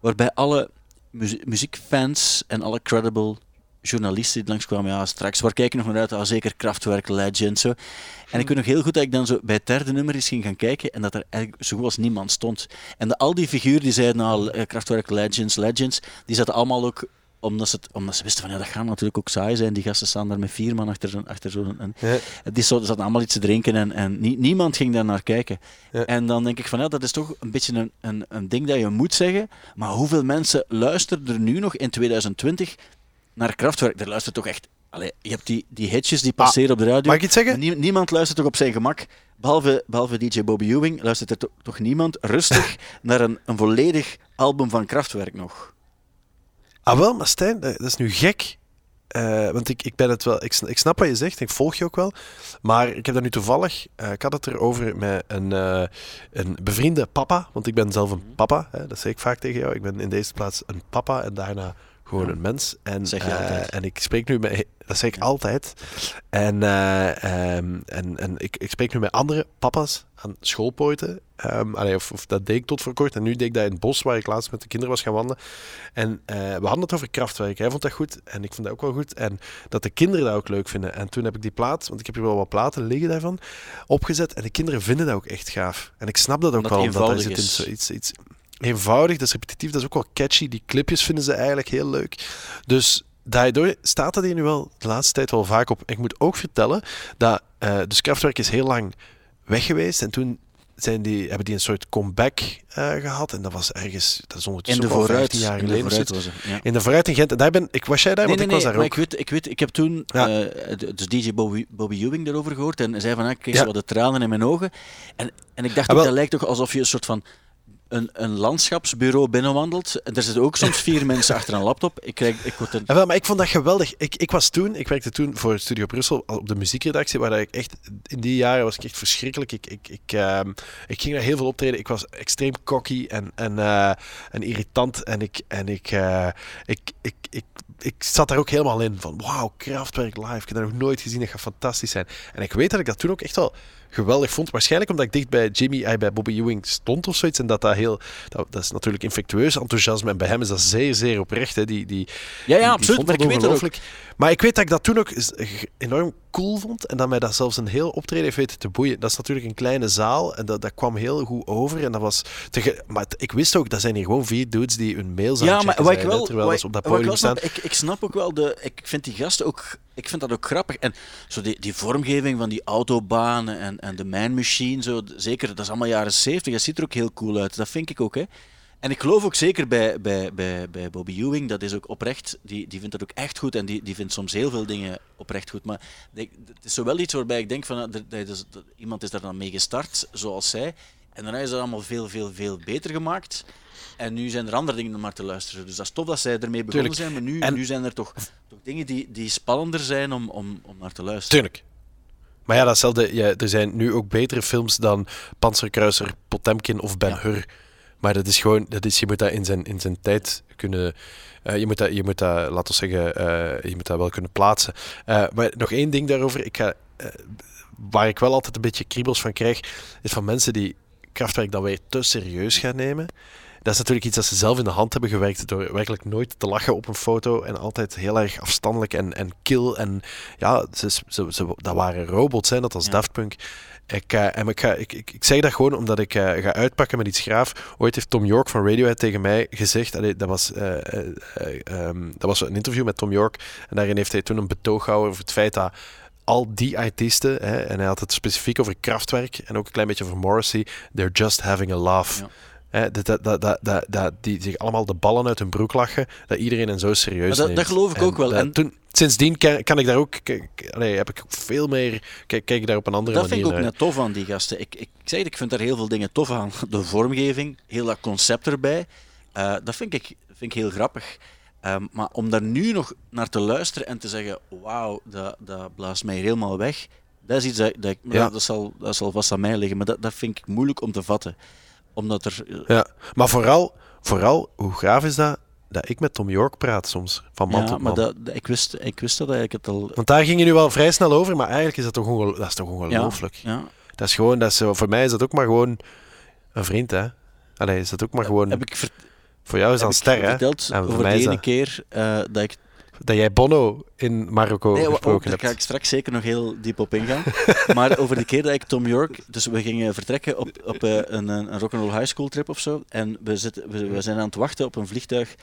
Waarbij alle muzie- muziekfans en alle credible journalisten die langskwamen, ja, straks, waar kijken nog naar uit? Ah, zeker Kraftwerk, Legend, zo. En ik weet nog heel goed dat ik dan zo bij het derde nummer eens ging gaan kijken en dat er eigenlijk zo goed als niemand stond. En de, al die figuren die zeiden, nou, Kraftwerk, Legends, Legends, die zaten allemaal ook omdat ze, het, omdat ze wisten van ja, dat gaat natuurlijk ook saai zijn. Die gasten staan daar met vier man achter, zo'n- achter zo'n. een- Ja. Die zo- zaten allemaal iets te drinken en, en nie- niemand ging daar naar kijken. Ja. En dan denk ik van ja, dat is toch een beetje een, een, een ding dat je moet zeggen. Maar hoeveel mensen luisteren er nu nog in 2020 naar Kraftwerk? Er luistert toch echt. Allee, je hebt die, die hitjes die passeren op de radio. Mag ik iets zeggen? Nie- niemand luistert toch op zijn gemak. Behalve, behalve DJ Bobby Ewing luistert er to- toch niemand rustig naar een, een volledig album van Kraftwerk nog. Ah wel, maar Stijn, dat is nu gek. Uh, want ik, ik ben het wel, ik, ik snap wat je zegt, ik volg je ook wel. Maar ik heb dat nu toevallig, uh, ik had het erover met een, uh, een bevriende papa. Want ik ben zelf een papa, hè, dat zeg ik vaak tegen jou. Ik ben in deze plaats een papa en daarna gewoon een mens. En, zeg je altijd. en ik spreek nu met, dat zeg ik altijd. En, um, en, en ik, ik spreek nu met andere papa's aan schoolpoorten. Um, allee, of, of, dat deed ik tot voor kort. En nu deed ik dat in het bos waar ik laatst met de kinderen was gaan wandelen. En uh, we hadden het over krachtwerk. Hij vond dat goed en ik vond dat ook wel goed. En dat de kinderen dat ook leuk vinden. En toen heb ik die plaat, want ik heb hier wel wat platen liggen daarvan, opgezet. En de kinderen vinden dat ook echt gaaf. En ik snap dat ook dat wel. Omdat daar zit in zoiets iets eenvoudig, dat is repetitief, dat is ook wel catchy. Die clipjes vinden ze eigenlijk heel leuk. Dus daardoor staat dat hier nu wel de laatste tijd wel vaak op. Ik moet ook vertellen dat uh, dus Kraftwerk is heel lang weg geweest en toen zijn die, hebben die een soort comeback uh, gehad. En dat was ergens, dat is ondertussen in de vooruit, jaar geleden. In de vooruit was het, ja. In de vooruit in Gent. En daar ben, ik, was jij daar? Nee, Want nee, ik was nee, daar maar ook. Ik weet, ik weet, ik heb toen Ja. uh, dus DJ Bobby, Bobby Ewing erover gehoord. En zei van, ah, ik kreeg Ja. zo wat de tranen in mijn ogen. En, en ik dacht, Ah, wel. dat lijkt toch alsof je een soort van een, een landschapsbureau binnenwandelt. En er zitten ook soms vier mensen achter een laptop. Ik, krijg, ik word. Ja, wel, maar ik vond dat geweldig. Ik, ik was toen, ik werkte toen voor Studio Brussel op de muziekredactie, waar ik echt, in die jaren was ik echt verschrikkelijk. Ik, ik, ik, ehm, ik ging daar heel veel optreden. Ik was extreem cocky en, en, eh, en irritant. En ik, en ik, eh, ik, ik, ik, ik zat daar ook helemaal in. Van wauw, Kraftwerk live. Ik heb dat nog nooit gezien. Dat gaat fantastisch zijn. En ik weet dat ik dat toen ook echt wel geweldig vond. Waarschijnlijk omdat ik dicht bij Jimmy, bij Bobby Ewing stond of zoiets. En dat dat heel... Dat, dat is natuurlijk infectueus enthousiasme. En bij hem is dat zeer, zeer oprecht. Hè. Die, die, Ja, ja, die- absoluut. Maar ik weet. Maar ik weet dat ik dat toen ook enorm cool vond. En dat mij dat zelfs een heel optreden heeft weten te boeien. Dat is natuurlijk een kleine zaal. En dat, dat kwam heel goed over. En dat was... Tege- maar ik wist ook, dat zijn hier gewoon vier dudes die hun mails aan Ja, maar ik zijn, hè, wel, terwijl op dat ik podium wel staan. snap, ik, ik snap ook wel de. Ik vind die gasten ook. Ik vind dat ook grappig. En zo die, die vormgeving van die autobanen en, en de Man Machine, zo, zeker, dat is allemaal jaren 70. Dat ziet er ook heel cool uit. Dat vind ik ook, hè. En ik geloof ook zeker bij, bij, bij, bij Bobby Ewing, dat is ook oprecht, die, die vindt dat ook echt goed en die, die vindt soms heel veel dingen oprecht goed. Maar het is zo wel iets waarbij ik denk van, ah, dat dat- iemand is daar dan mee gestart, zoals zij. En daarna is dat allemaal veel, veel, veel beter gemaakt. En nu zijn er andere dingen om naar te luisteren. Dus dat is tof dat zij ermee begonnen Tuurlijk. zijn, maar nu, En- nu zijn er toch, toch dingen die, die spannender zijn om, om, om naar te luisteren. Tuurlijk. Maar ja, datzelfde, ja, er zijn nu ook betere films dan Panzerkruiser, Potemkin of Ben Ja. Hur. Maar dat is gewoon, dat is, je moet dat in zijn, in zijn tijd kunnen. eh, je, moet dat, je moet dat, laten we zeggen, eh, je moet dat wel kunnen plaatsen. Eh, maar nog één ding daarover. Ik ga, waar ik wel altijd een beetje kriebels van krijg, is van mensen die krachtwerk dan weer te serieus gaan nemen. Dat is natuurlijk iets dat ze zelf in de hand hebben gewerkt door werkelijk nooit te lachen op een foto en altijd heel erg afstandelijk en, en kil. En ja, ze, ze, ze- dat waren robots, hè, dat was Ja. Daft Punk. Ik, eh, en ik, ga, ik, ik, ik zeg dat gewoon omdat ik eh, ga uitpakken met iets graaf. Ooit heeft Tom York van Radiohead tegen mij gezegd, allee, dat, was, eh, eh, eh, ehm, dat was een interview met Tom York, en daarin heeft hij toen een betoog gehouden over het feit dat al die artiesten, hè, en hij had het specifiek over Kraftwerk en ook een klein beetje over Morrissey, they're just having a laugh. Ja. Dat, dat, dat, dat, dat, dat- die zich allemaal de ballen uit hun broek lachen, dat iedereen hen zo serieus dat- neemt. dat geloof ik ook wel. dat- En- toen, sindsdien kan, kan ik daar ook, heb ik veel meer, kijk, kijk daar op een andere Dat manier vind ik ook net tof aan die gasten. Ik, ik zeg het, ik vind daar heel veel dingen tof aan. De vormgeving, heel dat concept erbij. Eh, dat vind ik, vind ik heel grappig. Ehm, maar om daar nu nog naar te luisteren en te zeggen, wauw, dat, dat blaast mij helemaal weg. Dat is iets dat, dat ik, maar Ja. dat, dat zal, dat zal vast aan mij liggen. Maar dat, dat vind ik moeilijk om te vatten. Omdat er... eh, Ja, maar vooral, vooral, hoe graaf is dat, dat ik met Tom York praat soms, van man ja, tot maar man. dat, dat- ik, wist, ik wist dat eigenlijk het al... Want daar ging je nu wel vrij snel over, maar eigenlijk is dat toch, ongelo- dat is toch ongelooflijk. Ja, Dat is gewoon, dat is voor mij is dat ook maar gewoon een vriend, hè. Allee, is dat ook maar gewoon, heb ik, voor jou is dat een ster, hè. verteld En voor over mij is ene dat- keer eh, dat ik Dat jij Bono in Marokko Nee, wa- ook, gesproken daar hebt. ga ik straks zeker nog heel diep op ingaan. maar over de keer dat ik Tom York... Dus we gingen vertrekken op, op eh, een, een een rock'n'roll high school trip of zo. En we, zitten, we, we zijn aan het wachten op een vliegtuig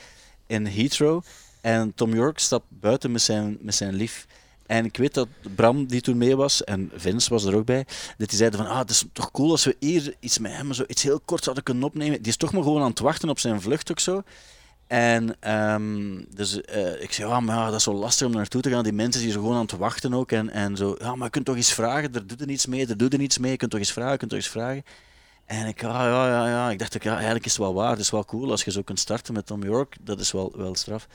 in Heathrow. En Tom York stapt buiten met zijn, met zijn lief. En ik weet dat Bram, die toen mee was, en Vince was er ook bij, dat die zeiden van, ah, het is toch cool als we hier iets met hem, zo iets heel kort zouden kunnen opnemen. Die is toch maar gewoon aan het wachten op zijn vlucht ook zo. En ehm, dus eh, ik zei, ja, maar dat is zo lastig om naartoe te gaan. Die mensen die zo gewoon aan het wachten ook. En, en zo, ja, maar je kunt toch eens vragen, er doet er niets mee, er doet er niets mee. Je kunt toch eens vragen, je kunt toch eens vragen. En ik, ah, ja, ja, ja, ik dacht ja, eigenlijk is het wel waar. Het is wel cool als je zo kunt starten met Tom York. Dat is wel, wel straf.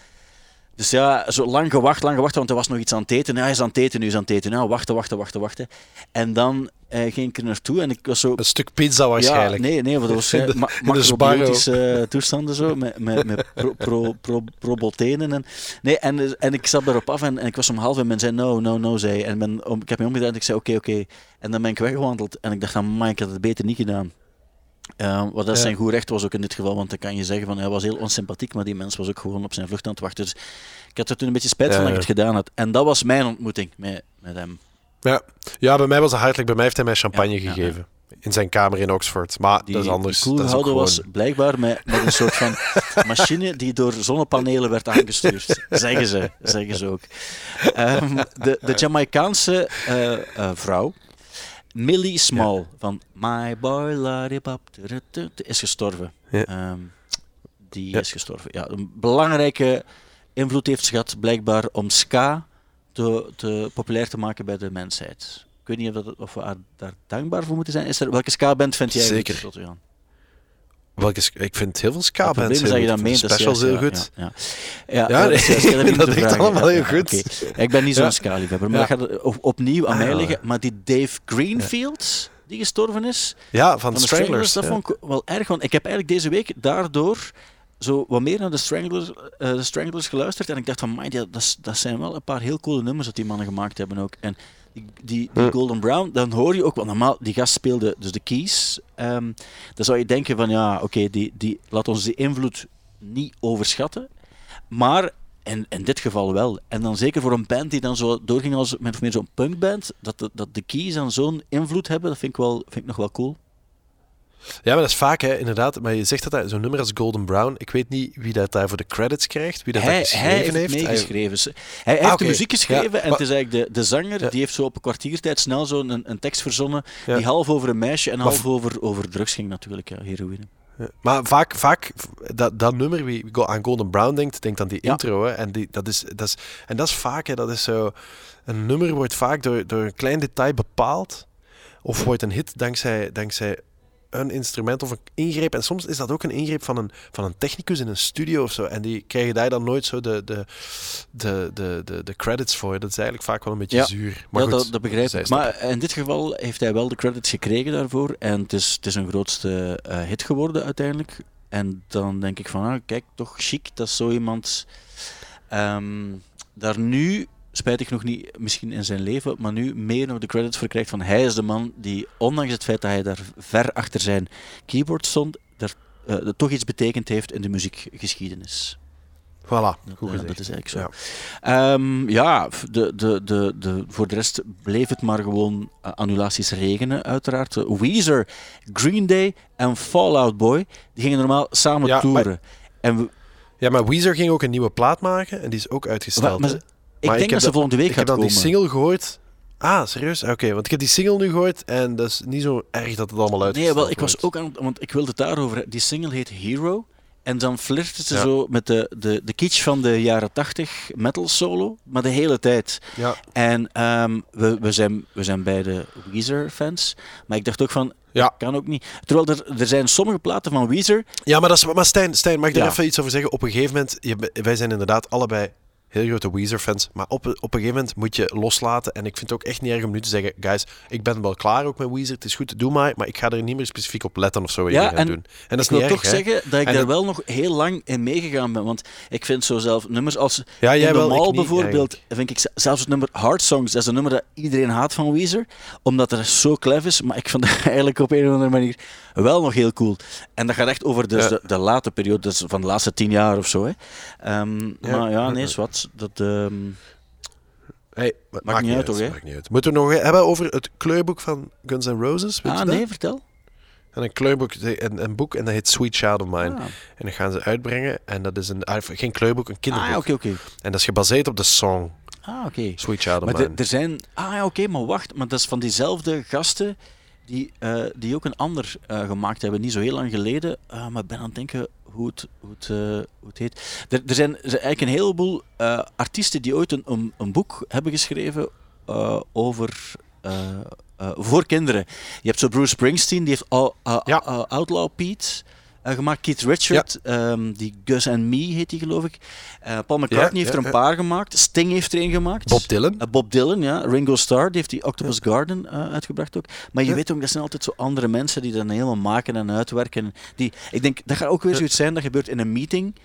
Dus ja, zo lang gewacht, lang gewacht, want er was nog iets aan het eten. Ja, hij is aan het eten, nu is aan het eten. Ja, wachten, wachten, wachten, wachten. En dan eh, ging ik er naartoe en ik was zo... Een stuk pizza waarschijnlijk. Ja, nee, nee, want dat was ma de macrobiotische toestanden zo, met, met, met pro, pro, pro, probotenen. En, nee, en, en ik zat daarop af en, en ik was om half en men zei no, no, no, zei. En om, ik heb me omgedraaid en ik zei oké, oké. En dan ben ik weggewandeld en ik dacht, man, ik had het beter niet gedaan. Uh, wat dat Ja. zijn goed recht was ook in dit geval, want dan kan je zeggen van hij was heel onsympathiek, maar die mens was ook gewoon op zijn vlucht aan het wachten. Dus ik had er toen een beetje spijt Ja, van dat ik het gedaan had. En dat was mijn ontmoeting met, met hem. Ja. ja, bij mij was het hartelijk. Bij mij heeft hij mij champagne gegeven. In zijn kamer in Oxford. Maar Die, dat is anders. die dat is gewoon- was blijkbaar met, met een soort van machine die door zonnepanelen werd aangestuurd. Zeggen ze, zeggen ze ook. Ehm, de, de Jamaicaanse eh, eh, vrouw, Millie Small, van My Boy Lollipop, is gestorven. Ja. Ehm, die Ja. is gestorven. Ja, een belangrijke invloed heeft ze gehad, blijkbaar, om ska te, te populair te maken bij de mensheid. Ik weet niet of, dat, of we daar dankbaar voor moeten zijn. Is er, welke ska-band vind jij Zeker. Welke ik vind heel veel ska is dat je dat meent. Specials heel goed. Ja, ja. ja. Dat ligt allemaal heel goed. Ik ben niet zo'n Ja. ska-liefhebber, maar dat gaat op, opnieuw aan Ah, mij liggen. Maar die Dave Greenfield, die gestorven is, Ja, van, van de Stranglers. Dat vond ik wel erg. Want ik heb eigenlijk deze week daardoor zo wat meer naar de Stranglers, eh, de Stranglers geluisterd. En ik dacht van, man, dat, dat zijn wel een paar heel coole nummers dat die mannen gemaakt hebben ook. En die, die, die. Golden Brown, dan hoor je ook, want normaal, die gast speelde dus de keys. ehm, dan zou je denken van, ja, oké, die, die, laat ons die invloed niet overschatten. Maar in, in dit geval wel. En dan zeker voor een band die dan zo doorging als min of meer zo'n punkband, dat de, dat de keys dan zo'n invloed hebben, dat vind ik, wel, vind ik nog wel cool. Ja, maar dat is vaak, hè, inderdaad. Maar je zegt dat, zo'n nummer als Golden Brown. Ik weet niet wie dat daar voor de credits krijgt, wie dat, hij, geschreven hij heeft, heeft. meegeschreven. Hij, hij heeft Ah, de muziek geschreven Ja, en maar- het is eigenlijk de, de zanger Ja. die heeft zo op een kwartiertijd snel zo'n een, een tekst verzonnen Ja. die half over een meisje en Maar half over, over drugs ging natuurlijk, ja, heroïne. Maar vaak, vaak dat, dat nummer, wie aan Golden Brown denkt, denkt aan die intro. Hè, en, die, dat is, dat is, en dat is vaak, hè, dat is zo... Een nummer wordt vaak door, door een klein detail bepaald. Of wordt een hit dankzij, dankzij een instrument of een ingreep. En soms is dat ook een ingreep van een, van een technicus in een studio of zo. En die krijgen daar dan nooit zo de, de, de, de, de, de credits voor. Dat is eigenlijk vaak wel een beetje Ja. zuur. Maar ja, goed, dat, dat begrijp ik. Maar in dit geval heeft hij wel de credits gekregen daarvoor. En het is, het is een grootste eh, hit geworden uiteindelijk. En dan denk ik van, ah, kijk, toch chic dat zo iemand ehm, daar nu, spijtig nog niet misschien in zijn leven, maar nu meer nog de credits voor krijgt van hij is de man die, ondanks het feit dat hij daar ver achter zijn keyboard stond, daar, eh, dat toch iets betekend heeft in de muziekgeschiedenis. Voilà, Dat, goed eh, gezegd. dat is eigenlijk zo. Ja. Ehm, ja, de, de, de, de, voor de rest bleef het maar gewoon eh, annulaties regenen, uiteraard. Weezer, Green Day en Fall Out Boy, die gingen normaal samen Ja, maar- toeren. En we, Ja, maar Weezer ging ook een nieuwe plaat maken en die is ook uitgesteld. maar. Ik denk ik dat ze volgende week Ik gaat heb dan komen. die single gehoord. Ah, serieus? Oké, want ik heb die single nu gehoord en dat is niet zo erg dat het allemaal uitgesteld Nee, wel, ik was ook aan, want ik wilde het daarover. hebben. Die single heet Hero. En dan flirten ze Ja. zo met de, de, de kitsch van de jaren 80 metal solo, maar de hele tijd. Ja, En ehm, we, we, zijn, we zijn beide Weezer-fans. Maar ik dacht ook van, Ja. kan ook niet. Terwijl er, er zijn sommige platen van Weezer. ja maar, dat is, maar Stijn, Stijn, mag ik er Ja. even iets over zeggen? Op een gegeven moment, je, wij zijn inderdaad allebei heel grote Weezer-fans, maar op, op een gegeven moment moet je loslaten. En ik vind het ook echt niet erg om nu te zeggen, guys, ik ben wel klaar ook met Weezer, het is goed, doe maar, maar ik ga er niet meer specifiek op letten of zo. Ja, en doen. En dat is ik wil toch hè? zeggen dat ik En daar wel nog heel lang in meegegaan ben. Want ik vind zo zelf nummers als Ja, jij In de wel, ik Mall niet, bijvoorbeeld, eigenlijk. vind ik zelfs het nummer Hard Songs, dat is een nummer dat iedereen haat van Weezer, omdat het zo klef is, maar ik vond het eigenlijk op een of andere manier wel nog heel cool. En dat gaat echt over dus Ja. de, de late periode, dus van de laatste tien jaar of zo. Hè. Ehm, Ja. Maar ja, nee, is wat. Dat, ehm, Hey, maakt, niet uit? Maakt uit. Moeten we nog hebben over het kleurboek van Guns N' Roses? Weet ah, nee, vertel. En een kleurboek, een, een boek en dat heet Sweet Child of Mine. Ah, En dat gaan ze uitbrengen. En dat is een, ah, geen kleurboek, een kinderboek. Ah, oké, oké. En dat is gebaseerd op de song Ah, oké. Sweet Child of Maar Mine. er- zijn... Ah oké, maar wacht. Maar dat is van diezelfde gasten die, eh, die ook een ander eh, gemaakt hebben. Niet zo heel lang geleden. Ah, maar ik ben aan het denken hoe het, hoe het, eh, hoe het heet. Er, er zijn eigenlijk een heleboel eh, artiesten die ooit een, een, een boek hebben geschreven eh, over... voor kinderen. Je hebt zo Bruce Springsteen, die heeft uh, Outlaw Pete eh, gemaakt. Keith Richard, ehm, die Gus and Me heet die geloof ik. Eh, Paul McCartney heeft ja, er een paar gemaakt. Sting heeft er een gemaakt. Bob Dylan. Eh, Bob Dylan, ja. Ringo Starr, die heeft die Octopus Garden uitgebracht ook. Maar je weet ook, dat zijn altijd zo andere mensen die dat helemaal maken en uitwerken. Die, ik denk, dat gaat ook weer zoiets zijn dat gebeurt in een meeting.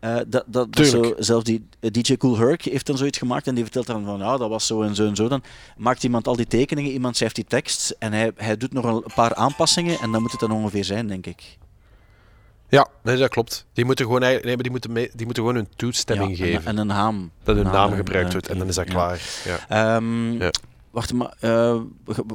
Dat, dat, dat zo, zelfs die DJ Cool Herc heeft dan zoiets gemaakt en die vertelt dan van ja, dat was zo en zo en zo. Dan maakt iemand al die tekeningen, iemand schrijft die tekst en hij, hij doet nog een paar aanpassingen en dan moet het dan ongeveer zijn, denk ik. Ja, nee, dat klopt. Die moeten gewoon, nee, maar die moeten, mee- die moeten gewoon hun toestemming Ja, geven. En, een naam. dat hun naam gebruikt wordt en dan is dat ja. klaar. Ja. Ehm, Ja. Wacht, maar eh,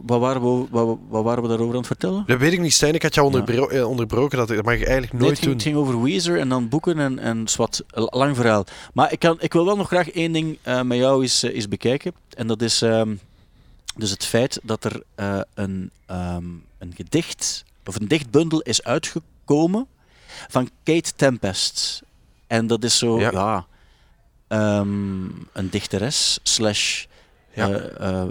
wat, waren we, wat, wat waren we daarover aan het vertellen? Dat weet ik niet, Stijn. Ik had jou onderbro- eh, onderbroken. Dat, dat mag je eigenlijk Nee, nooit het, ging, doen. het ging over Weezer en dan boeken en, en zwart, lang verhaal. Maar ik, kan, ik wil wel nog graag één ding eh, met jou eens, eens bekijken. En dat is ehm, dus het feit dat er een, ehm, een gedicht, of een dichtbundel is uitgekomen van Kate Tempest. En dat is zo, ja, Ja. ehm, een dichteres slash Ja. eh, eh,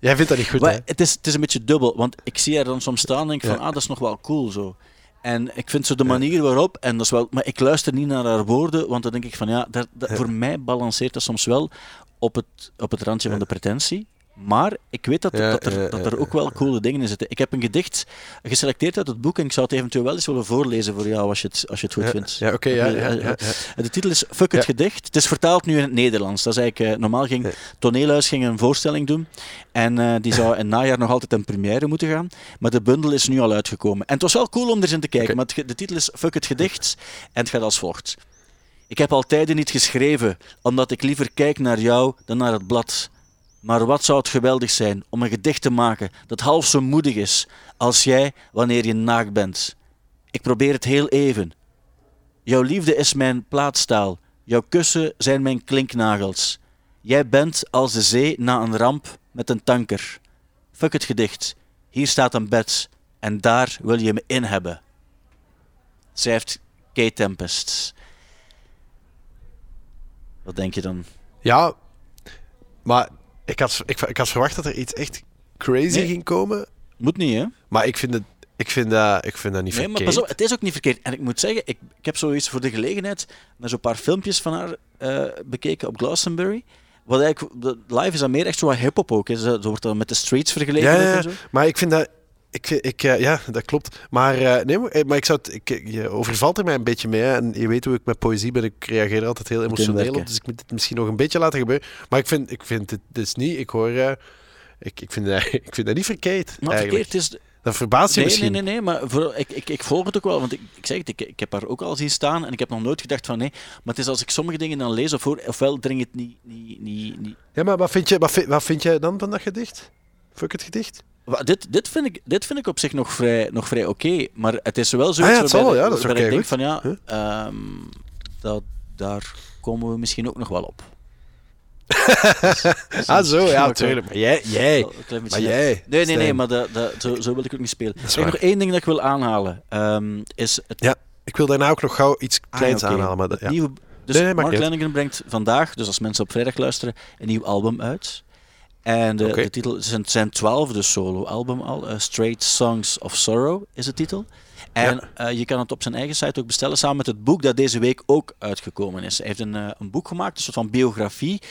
Jij vindt dat niet goed, maar hè? het, is, het is een beetje dubbel, want ik zie haar dan soms staan en denk van, Ja. ah, dat is nog wel cool zo. En ik vind zo de manier waarop, en dat is wel, maar ik luister niet naar haar woorden, want dan denk ik van, ja, dat, voor mij balanceert dat soms wel op het, op het randje van de pretentie. Maar ik weet dat, Ja, dat, er, ja, dat er ook wel coole dingen in zitten. Ik heb een gedicht geselecteerd uit het boek en ik zou het eventueel wel eens willen voorlezen voor jou, als je het, als je het goed vindt. Ja, oké, ja, Eh, ja, eh, en De titel is Fuck het gedicht. Het is vertaald nu in het Nederlands. Dat is eigenlijk, eh, normaal ging. Toneelhuis ging een voorstelling doen. En eh, die zou in het najaar nog altijd een première moeten gaan. Maar de bundel is nu al uitgekomen. En het was wel cool om er eens in te kijken. Maar het de titel is Fuck het gedicht. En het gaat als volgt. Ik heb al tijden niet geschreven, omdat ik liever kijk naar jou dan naar het blad. Maar wat zou het geweldig zijn om een gedicht te maken dat half zo moedig is als jij wanneer je naakt bent. Ik probeer het heel even. Jouw liefde is mijn plaatstaal, jouw kussen zijn mijn klinknagels. Jij bent als de zee na een ramp met een tanker. Fuck het gedicht. Hier staat een bed en daar wil je me in hebben. Zij heeft Tempest. Wat denk je dan? Ja, maar ik had, ik, ik had verwacht dat er iets echt crazy Nee. ging komen. Moet niet, hè? Maar ik vind, het, ik vind, dat, ik vind dat niet Nee, maar verkeerd. pas op, het is ook niet verkeerd. En ik moet zeggen, ik, ik heb zoiets voor de gelegenheid naar zo'n paar filmpjes van haar eh, bekeken op Glastonbury. Wat eigenlijk, de live is dan meer echt zo wat hip-hop ook. Hè. Ze, ze wordt dan met de streets vergeleken. Ja, ja, en zo. maar ik vind dat... Ik, ik, eh, ja, dat klopt. Maar, eh, nee, maar, eh, maar ik zou het, ik, je overvalt er mij een beetje mee. hè. En je weet hoe ik met poëzie ben. Ik reageer er altijd heel emotioneel op. Dus ik moet het misschien nog een beetje laten gebeuren. Maar ik vind, ik vind het dus niet... Ik hoor... ik, ik, vind, dat- ik vind dat niet verkeerd, Maar verkeerd is... Dat verbaast je Nee, misschien. nee, nee, nee, maar voor, ik, ik, ik volg het ook wel. Want ik, ik zeg het, ik, ik heb haar ook al zien staan en ik heb nog nooit gedacht van nee. Maar het is als ik sommige dingen dan lees of hoor, ofwel dring het niet... niet, niet, niet Ja, maar wat vind, je, wat, vind, wat vind jij dan van dat gedicht? Fuck het gedicht? Dit, dit, vind ik, dit vind ik op zich nog vrij, nog vrij oké, maar het is wel zo. Ah ja, ja, dat is waarbij oké, ik denk van ja, Huh? ehm, dat, daar komen we misschien ook nog wel op. Ah, zo, ja, natuurlijk. Maar jij, jij. Maar jij. Nee, nee, nee, maar dat, dat, zo, zo wil ik ook niet spelen. waar. nog één ding dat ik wil aanhalen. ehm, is het, Ja, ik wil daarna ook nog gauw iets Ah, kleins aanhalen. Maar dat, ja. nieuwe... Dus Nee, Mark niet Lennigan brengt vandaag, dus als mensen op vrijdag luisteren, een nieuw album uit. En de, titel het zijn, zijn twaalfde solo-album al. eh, Straight Songs of Sorrow is de titel. En eh, je kan het op zijn eigen site ook bestellen samen met het boek dat deze week ook uitgekomen is. Hij heeft een, eh, een boek gemaakt, een soort van biografie.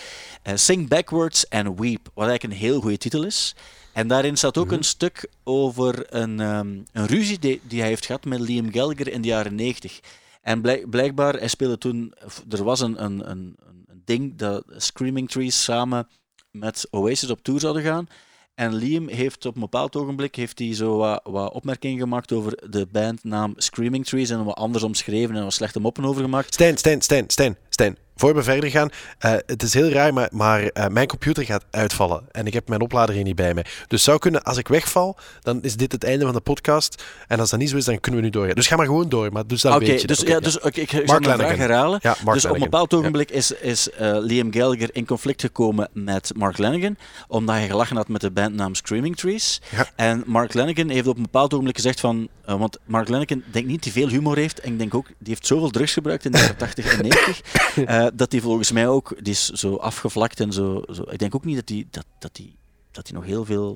Sing Backwards and Weep, wat eigenlijk een heel goede titel is. En daarin staat ook Mhm. een stuk over een, ehm, een ruzie die, die hij heeft gehad met Liam Gallagher in de jaren 90. En blijk- blijkbaar, hij speelde toen, er was een, een, een, een ding dat Screaming Trees samen met Oasis op tour zouden gaan. En Liam heeft op een bepaald ogenblik heeft hij zo wat, wat opmerkingen gemaakt over de bandnaam Screaming Trees en wat anders omschreven en wat slechte moppen over gemaakt. Stijn, Stijn, Stijn, Stijn, Stijn. Voor we verder gaan, eh, het is heel raar, maar, maar eh, mijn computer gaat uitvallen. En ik heb mijn oplader hier niet bij mij. Dus zou kunnen, als ik wegval, dan is dit het einde van de podcast. En als dat niet zo is, dan kunnen we nu doorgaan. Dus ga maar gewoon door, maar dus dan Oké, weet je dus, dat. ja, dus ik ga Mark mijn vraag herhalen. Ja, Mark dus op een bepaald Ja. ogenblik is, is eh, Liam Gallagher in conflict gekomen met Mark Lennigan, omdat hij gelachen had met de bandnaam Screaming Trees. Ja. En Mark Lennigan heeft op een bepaald ogenblik gezegd van, want Mark Lennigan denk niet die veel humor heeft, en ik denk ook, die heeft zoveel drugs gebruikt in de jaren 80 en 90, eh, dat hij volgens mij ook, die is zo afgevlakt en zo, zo ik denk ook niet dat hij dat, dat die, dat die nog heel veel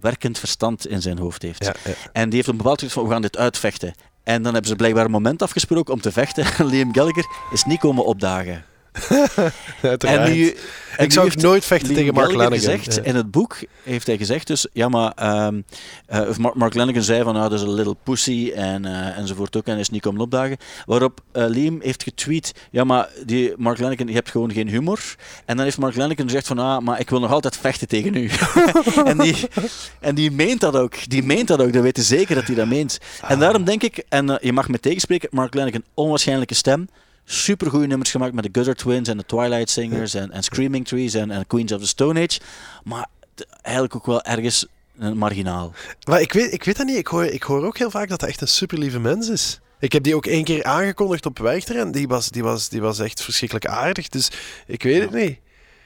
werkend verstand in zijn hoofd heeft. Ja, ja. En die heeft op een bepaald van, we gaan dit uitvechten. En dan hebben ze blijkbaar een moment afgesproken om te vechten. Liam Gallagher is niet komen opdagen. En nu, en ik zou ook nooit vechten Liam tegen Mark Gallagher Lanigan. gezegd, Ja. In het boek heeft hij gezegd dus, ja maar, ehm, eh, of Mark, Lanigan zei van, nou dat is een little pussy en, eh, enzovoort ook en is niet komen opdagen. Waarop eh, Liam heeft getweet, ja maar die Mark Lanigan, je hebt gewoon geen humor. En dan heeft Mark Lanigan gezegd van, ah, maar ik wil nog altijd vechten tegen u. en, die, en die meent dat ook, die meent dat ook, dat weet je zeker dat hij dat meent. En daarom denk ik, en je mag me tegenspreken, Mark Lanigan, onwaarschijnlijke stem. Super goede nummers gemaakt met de Gutter Twins en de Twilight Singers en, en Screaming Trees en, en Queens of the Stone Age. Maar eigenlijk ook wel ergens marginaal. Maar ik weet, ik weet dat niet. Ik hoor, ik hoor ook heel vaak dat hij echt een super lieve mens is. Ik heb die ook één keer aangekondigd op Werchter die was, die, was, die was echt verschrikkelijk aardig. Dus ik weet het niet.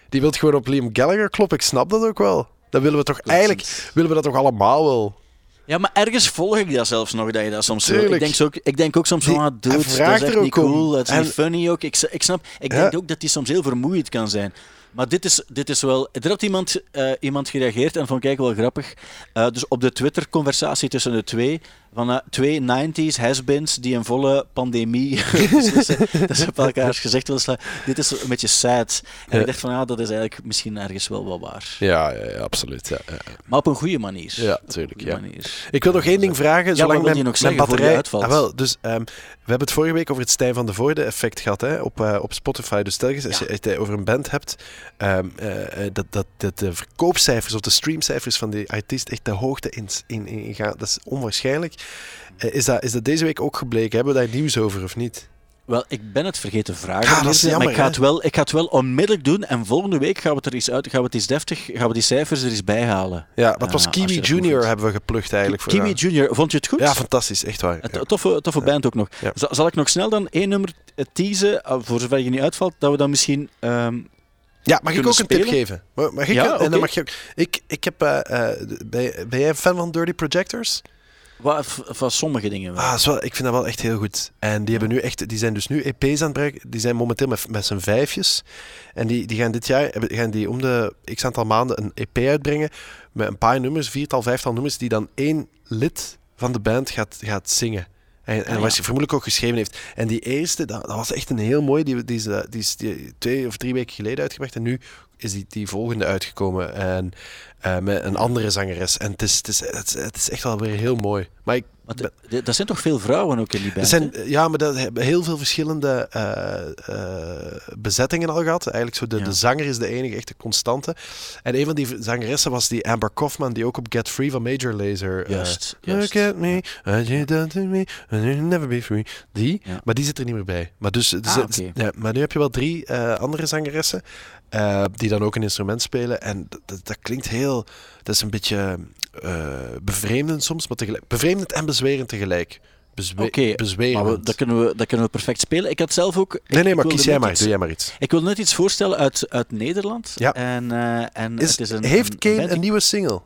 Die wil gewoon op Liam Gallagher kloppen. Ik snap dat ook wel. Dat willen we toch eigenlijk willen we dat toch allemaal wel. Ja, maar ergens volg ik dat zelfs nog, dat je dat soms wil. Ik denk, zo, ook- ik denk ook soms van, ah, dude, dat is echt niet cool, dat is En- niet funny ook. Ik, ik snap, ik Ja. denk ook dat die soms heel vermoeiend kan zijn. Maar dit is, dit is wel... Er had iemand, eh, iemand gereageerd en vond ik eigenlijk wel grappig. Eh, dus op de Twitter-conversatie tussen de twee, van eh, twee 90s has-beens die een volle pandemie ze op elkaars gezicht willen slaan. Dit is een beetje sad. En Ja. ik dacht van, ja, dat is eigenlijk misschien ergens wel wel waar. Ja, ja, ja absoluut. Ja. Maar op een goede manier. Ja, tuurlijk, ja. manier. Ik wil nog één ding vragen. wat Zolang mijn, je nog mijn batterij uitvalt? Ah, wel, dus ehm, we hebben het vorige week over het Stijn van de Voorde effect gehad hè, op, eh, op Spotify. Dus telkens als je het over een band hebt, ehm, eh, dat, dat, dat de verkoopcijfers of de streamcijfers van die artiest echt de hoogte in, in, in gaan. Dat is onwaarschijnlijk. Eh, is, dat, is dat deze week ook gebleken? Hebben we daar nieuws over of niet? Wel, ik ben het vergeten vragen. Ja, dat is Mirze, maar ik ga, het wel, ik ga het wel onmiddellijk doen. En volgende week gaan we het er eens uit, gaan we het eens deftig, gaan we die cijfers er eens bij halen. Ja, wat was Kiwi dat Junior hebben we geplukt eigenlijk. voor Kiwi jou. Junior, vond je het goed? Ja, fantastisch. Echt waar. Ja. toffe, toffe band ook nog. Zal, ik nog snel dan één nummer eh, teasen, eh, voor zover je niet uitvalt, dat we dan misschien... ehm, Ja, mag ik ook een tip geven? Mag, ik, Ja, en dan mag je. Ik, ik heb, eh, eh, ben, ben jij een fan van Dirty Projectors? Wat, van sommige dingen wel. Ah, is wel, ik vind dat wel echt heel goed. En die, hebben nu echt, die zijn dus nu EP's aan het brengen. Die zijn momenteel met, met z'n vijfjes. En die, die gaan dit jaar gaan die om de x aantal maanden een EP uitbrengen. Met een paar nummers, viertal, vijftal nummers. Die dan één lid van de band gaat, gaat zingen. En, en Ah, wat hij vermoedelijk ook geschreven heeft. En die eerste, dat, dat was echt een heel mooi. Die, die, is, eh, die is die twee of drie weken geleden uitgebracht. En nu is die, die volgende uitgekomen. En eh, met een andere zangeres. En het is, het, is, het, is, het is echt wel weer heel mooi. Maar ik, dat zijn toch veel vrouwen ook in die er band? zijn, ja, maar dat hebben heel veel verschillende eh, eh, bezettingen al gehad. Eigenlijk zo de, Ja. de zanger is de enige echte constante. En een van die zangeressen was die Amber Kaufman, die ook op Get Free van Major Lazer. Juist, juist. Look at me, what you done to me, and you'll never be free. Die, Ja. maar die zit er niet meer bij. Maar, dus, dus- Ah, ja, maar nu heb je wel drie andere zangeressen eh, die dan ook een instrument spelen. En dat, dat, klinkt heel... Dat is een beetje eh, bevreemdend soms, maar tegelijk... Bevreemdend en bezwerend tegelijk. Bezwe Oké, maar we, dat, kunnen we, dat kunnen we perfect spelen. Ik had zelf ook... ik- Nee, nee, maar kies jij maar. iets- Doe jij maar iets. Ik wil net iets voorstellen uit, uit Nederland. Ja. En, eh, en Is, het is een, heeft een Kane band- een nieuwe single?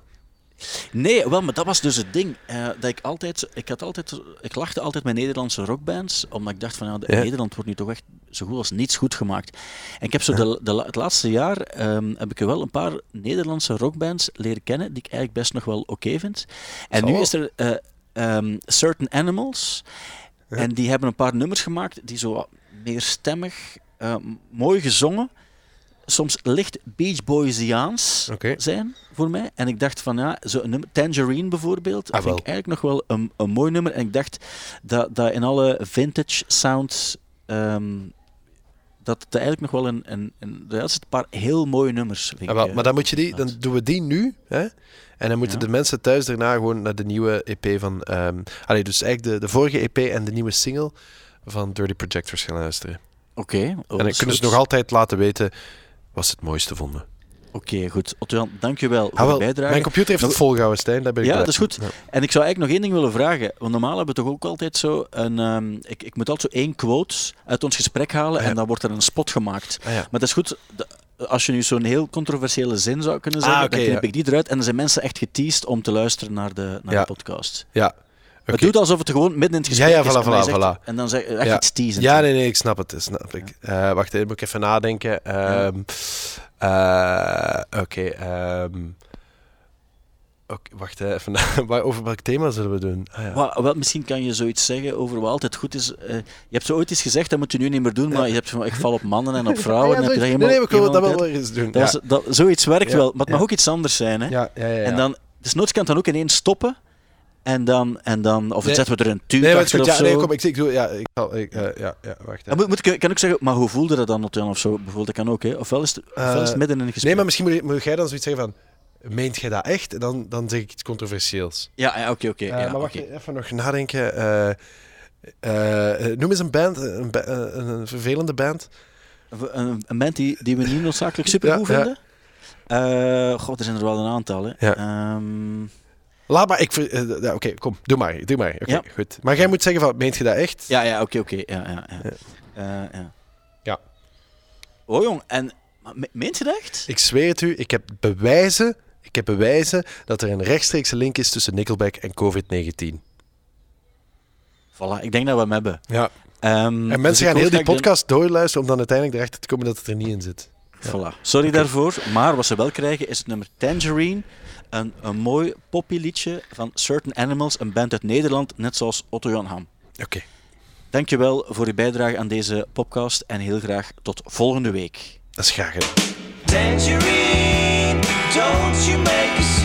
Nee, wel, maar dat was dus het ding. eh, dat ik altijd, ik had altijd, ik lachte altijd met Nederlandse rockbands, omdat ik dacht van, ja. Nederland wordt nu toch echt zo goed als niets goed gemaakt. En ik heb zo de, het laatste jaar ehm, heb ik wel een paar Nederlandse rockbands leren kennen die ik eigenlijk best nog wel oké vind. En Zal nu wel. is er eh, ehm, Certain Animals. En die hebben een paar nummers gemaakt die zo meer stemmig, eh, mooi gezongen. Soms licht Beach Boysiaans zijn voor mij. En ik dacht van ja, zo een nummer, Tangerine bijvoorbeeld, Ah, vind ik eigenlijk nog wel een, een mooi nummer. En ik dacht dat, dat in alle vintage sounds. ehm, dat het eigenlijk nog wel een. een, een er zitten een paar heel mooie nummers. Vind Ah, ik, wel, eh, maar dan, moet je die, dan doen we die nu. Hè? En dan moeten Ja. de mensen thuis daarna gewoon naar de nieuwe EP van... ehm allee, dus eigenlijk de, de vorige EP en de nieuwe single van Dirty Projectors gaan luisteren. Oké. oh, en dan kunnen ze nog altijd laten weten wat ze het mooiste vonden. Oké, goed. Otto-Jan, dankjewel voor Ah, wel, de bijdrage. mijn computer heeft het volgehouden, Stijn. Daar ben ik Ja, blij dat is goed. Ja. En ik zou eigenlijk nog één ding willen vragen. Want normaal hebben we toch ook altijd zo een... ehm, ik, ik moet altijd zo één quote uit ons gesprek halen Ja. en dan wordt er een spot gemaakt. Ah, ja. Maar dat is goed. de- Als je nu zo'n heel controversiële zin zou kunnen Ah, zeggen, oké, dan knip ja. ik die eruit. En dan zijn mensen echt geteased om te luisteren naar de, naar Ja. de podcast. ja. Het doet alsof het gewoon midden in het Ja, gesprek ja, is. voilà, voilà, zegt- voilà. En dan zeg echt Ja. iets teasen. Ja, nee, nee, ik snap het. Snap ik. Eh, wacht even, moet ik even nadenken. Eh, Oké. wacht hè, even. Waar- over welk thema zullen we doen? Ah, ja. Wel, wel, misschien kan je zoiets zeggen over wat altijd goed is. Eh, je hebt zo ooit eens gezegd, dat moet je nu niet meer doen, maar je hebt van, ik val op mannen en op vrouwen. Ja, en heb je nee, ik wil dat wel eens doen. dat ja. Zoiets werkt Ja, wel, maar het mag ja. ook iets anders zijn. Hè? Ja, ja, ja, ja. En dan, desnoods kan het dan ook ineens stoppen. En dan, en dan, of Nee. zetten we er een tuur Nee, achter Ja, nee, kom, ik, ik doe... Ja, ik, eh, ja, ja, wacht. Dan moet, moet ik, kan ook zeggen, maar hoe voelde dat dan Otjan of zo? Bijvoorbeeld, dat kan ook, hè? Ofwel is het, ofwel is het Eh, midden in een gesprek. Nee, maar misschien moet, moet jij dan zoiets zeggen van... Meent jij dat echt? En dan, dan zeg ik iets controversieels. Ja, ja oké, oké. Eh, ja, maar wacht, even nog nadenken. Noem eens een band, een, ba- een, een vervelende band. Een, een band die, die we niet noodzakelijk Ja, ja. vinden? God, er zijn er wel een aantal, hè. Ja. Ehm, Laat maar, ik... ver- eh, ja, Oké, kom, doe maar. Doe maar. Oké, Ja. goed. Maar jij moet zeggen van, meent je dat echt? ja, ja, oké, oké. Ja, ja, ja. Ja. Eh, ja. Ja. Oh, jong. En, meent je dat echt? Ik zweer het u, ik heb bewijzen, ik heb bewijzen dat er een rechtstreekse link is tussen Nickelback en COVID-19. Voilà, ik denk dat we hem hebben. Ja. Ehm, En dus mensen ik gaan heel die podcast doorluisteren om dan uiteindelijk erachter te komen dat het er niet in zit. Voilà. Sorry daarvoor, maar wat ze wel krijgen is het nummer Tangerine. Een, een mooi poppyliedje van Certain Animals, een band uit Nederland, net zoals Otto Jan Ham. Oké. Dankjewel voor uw bijdrage aan deze podcast en heel graag tot volgende week. Dat is graag gedaan. Tangerine, don't you make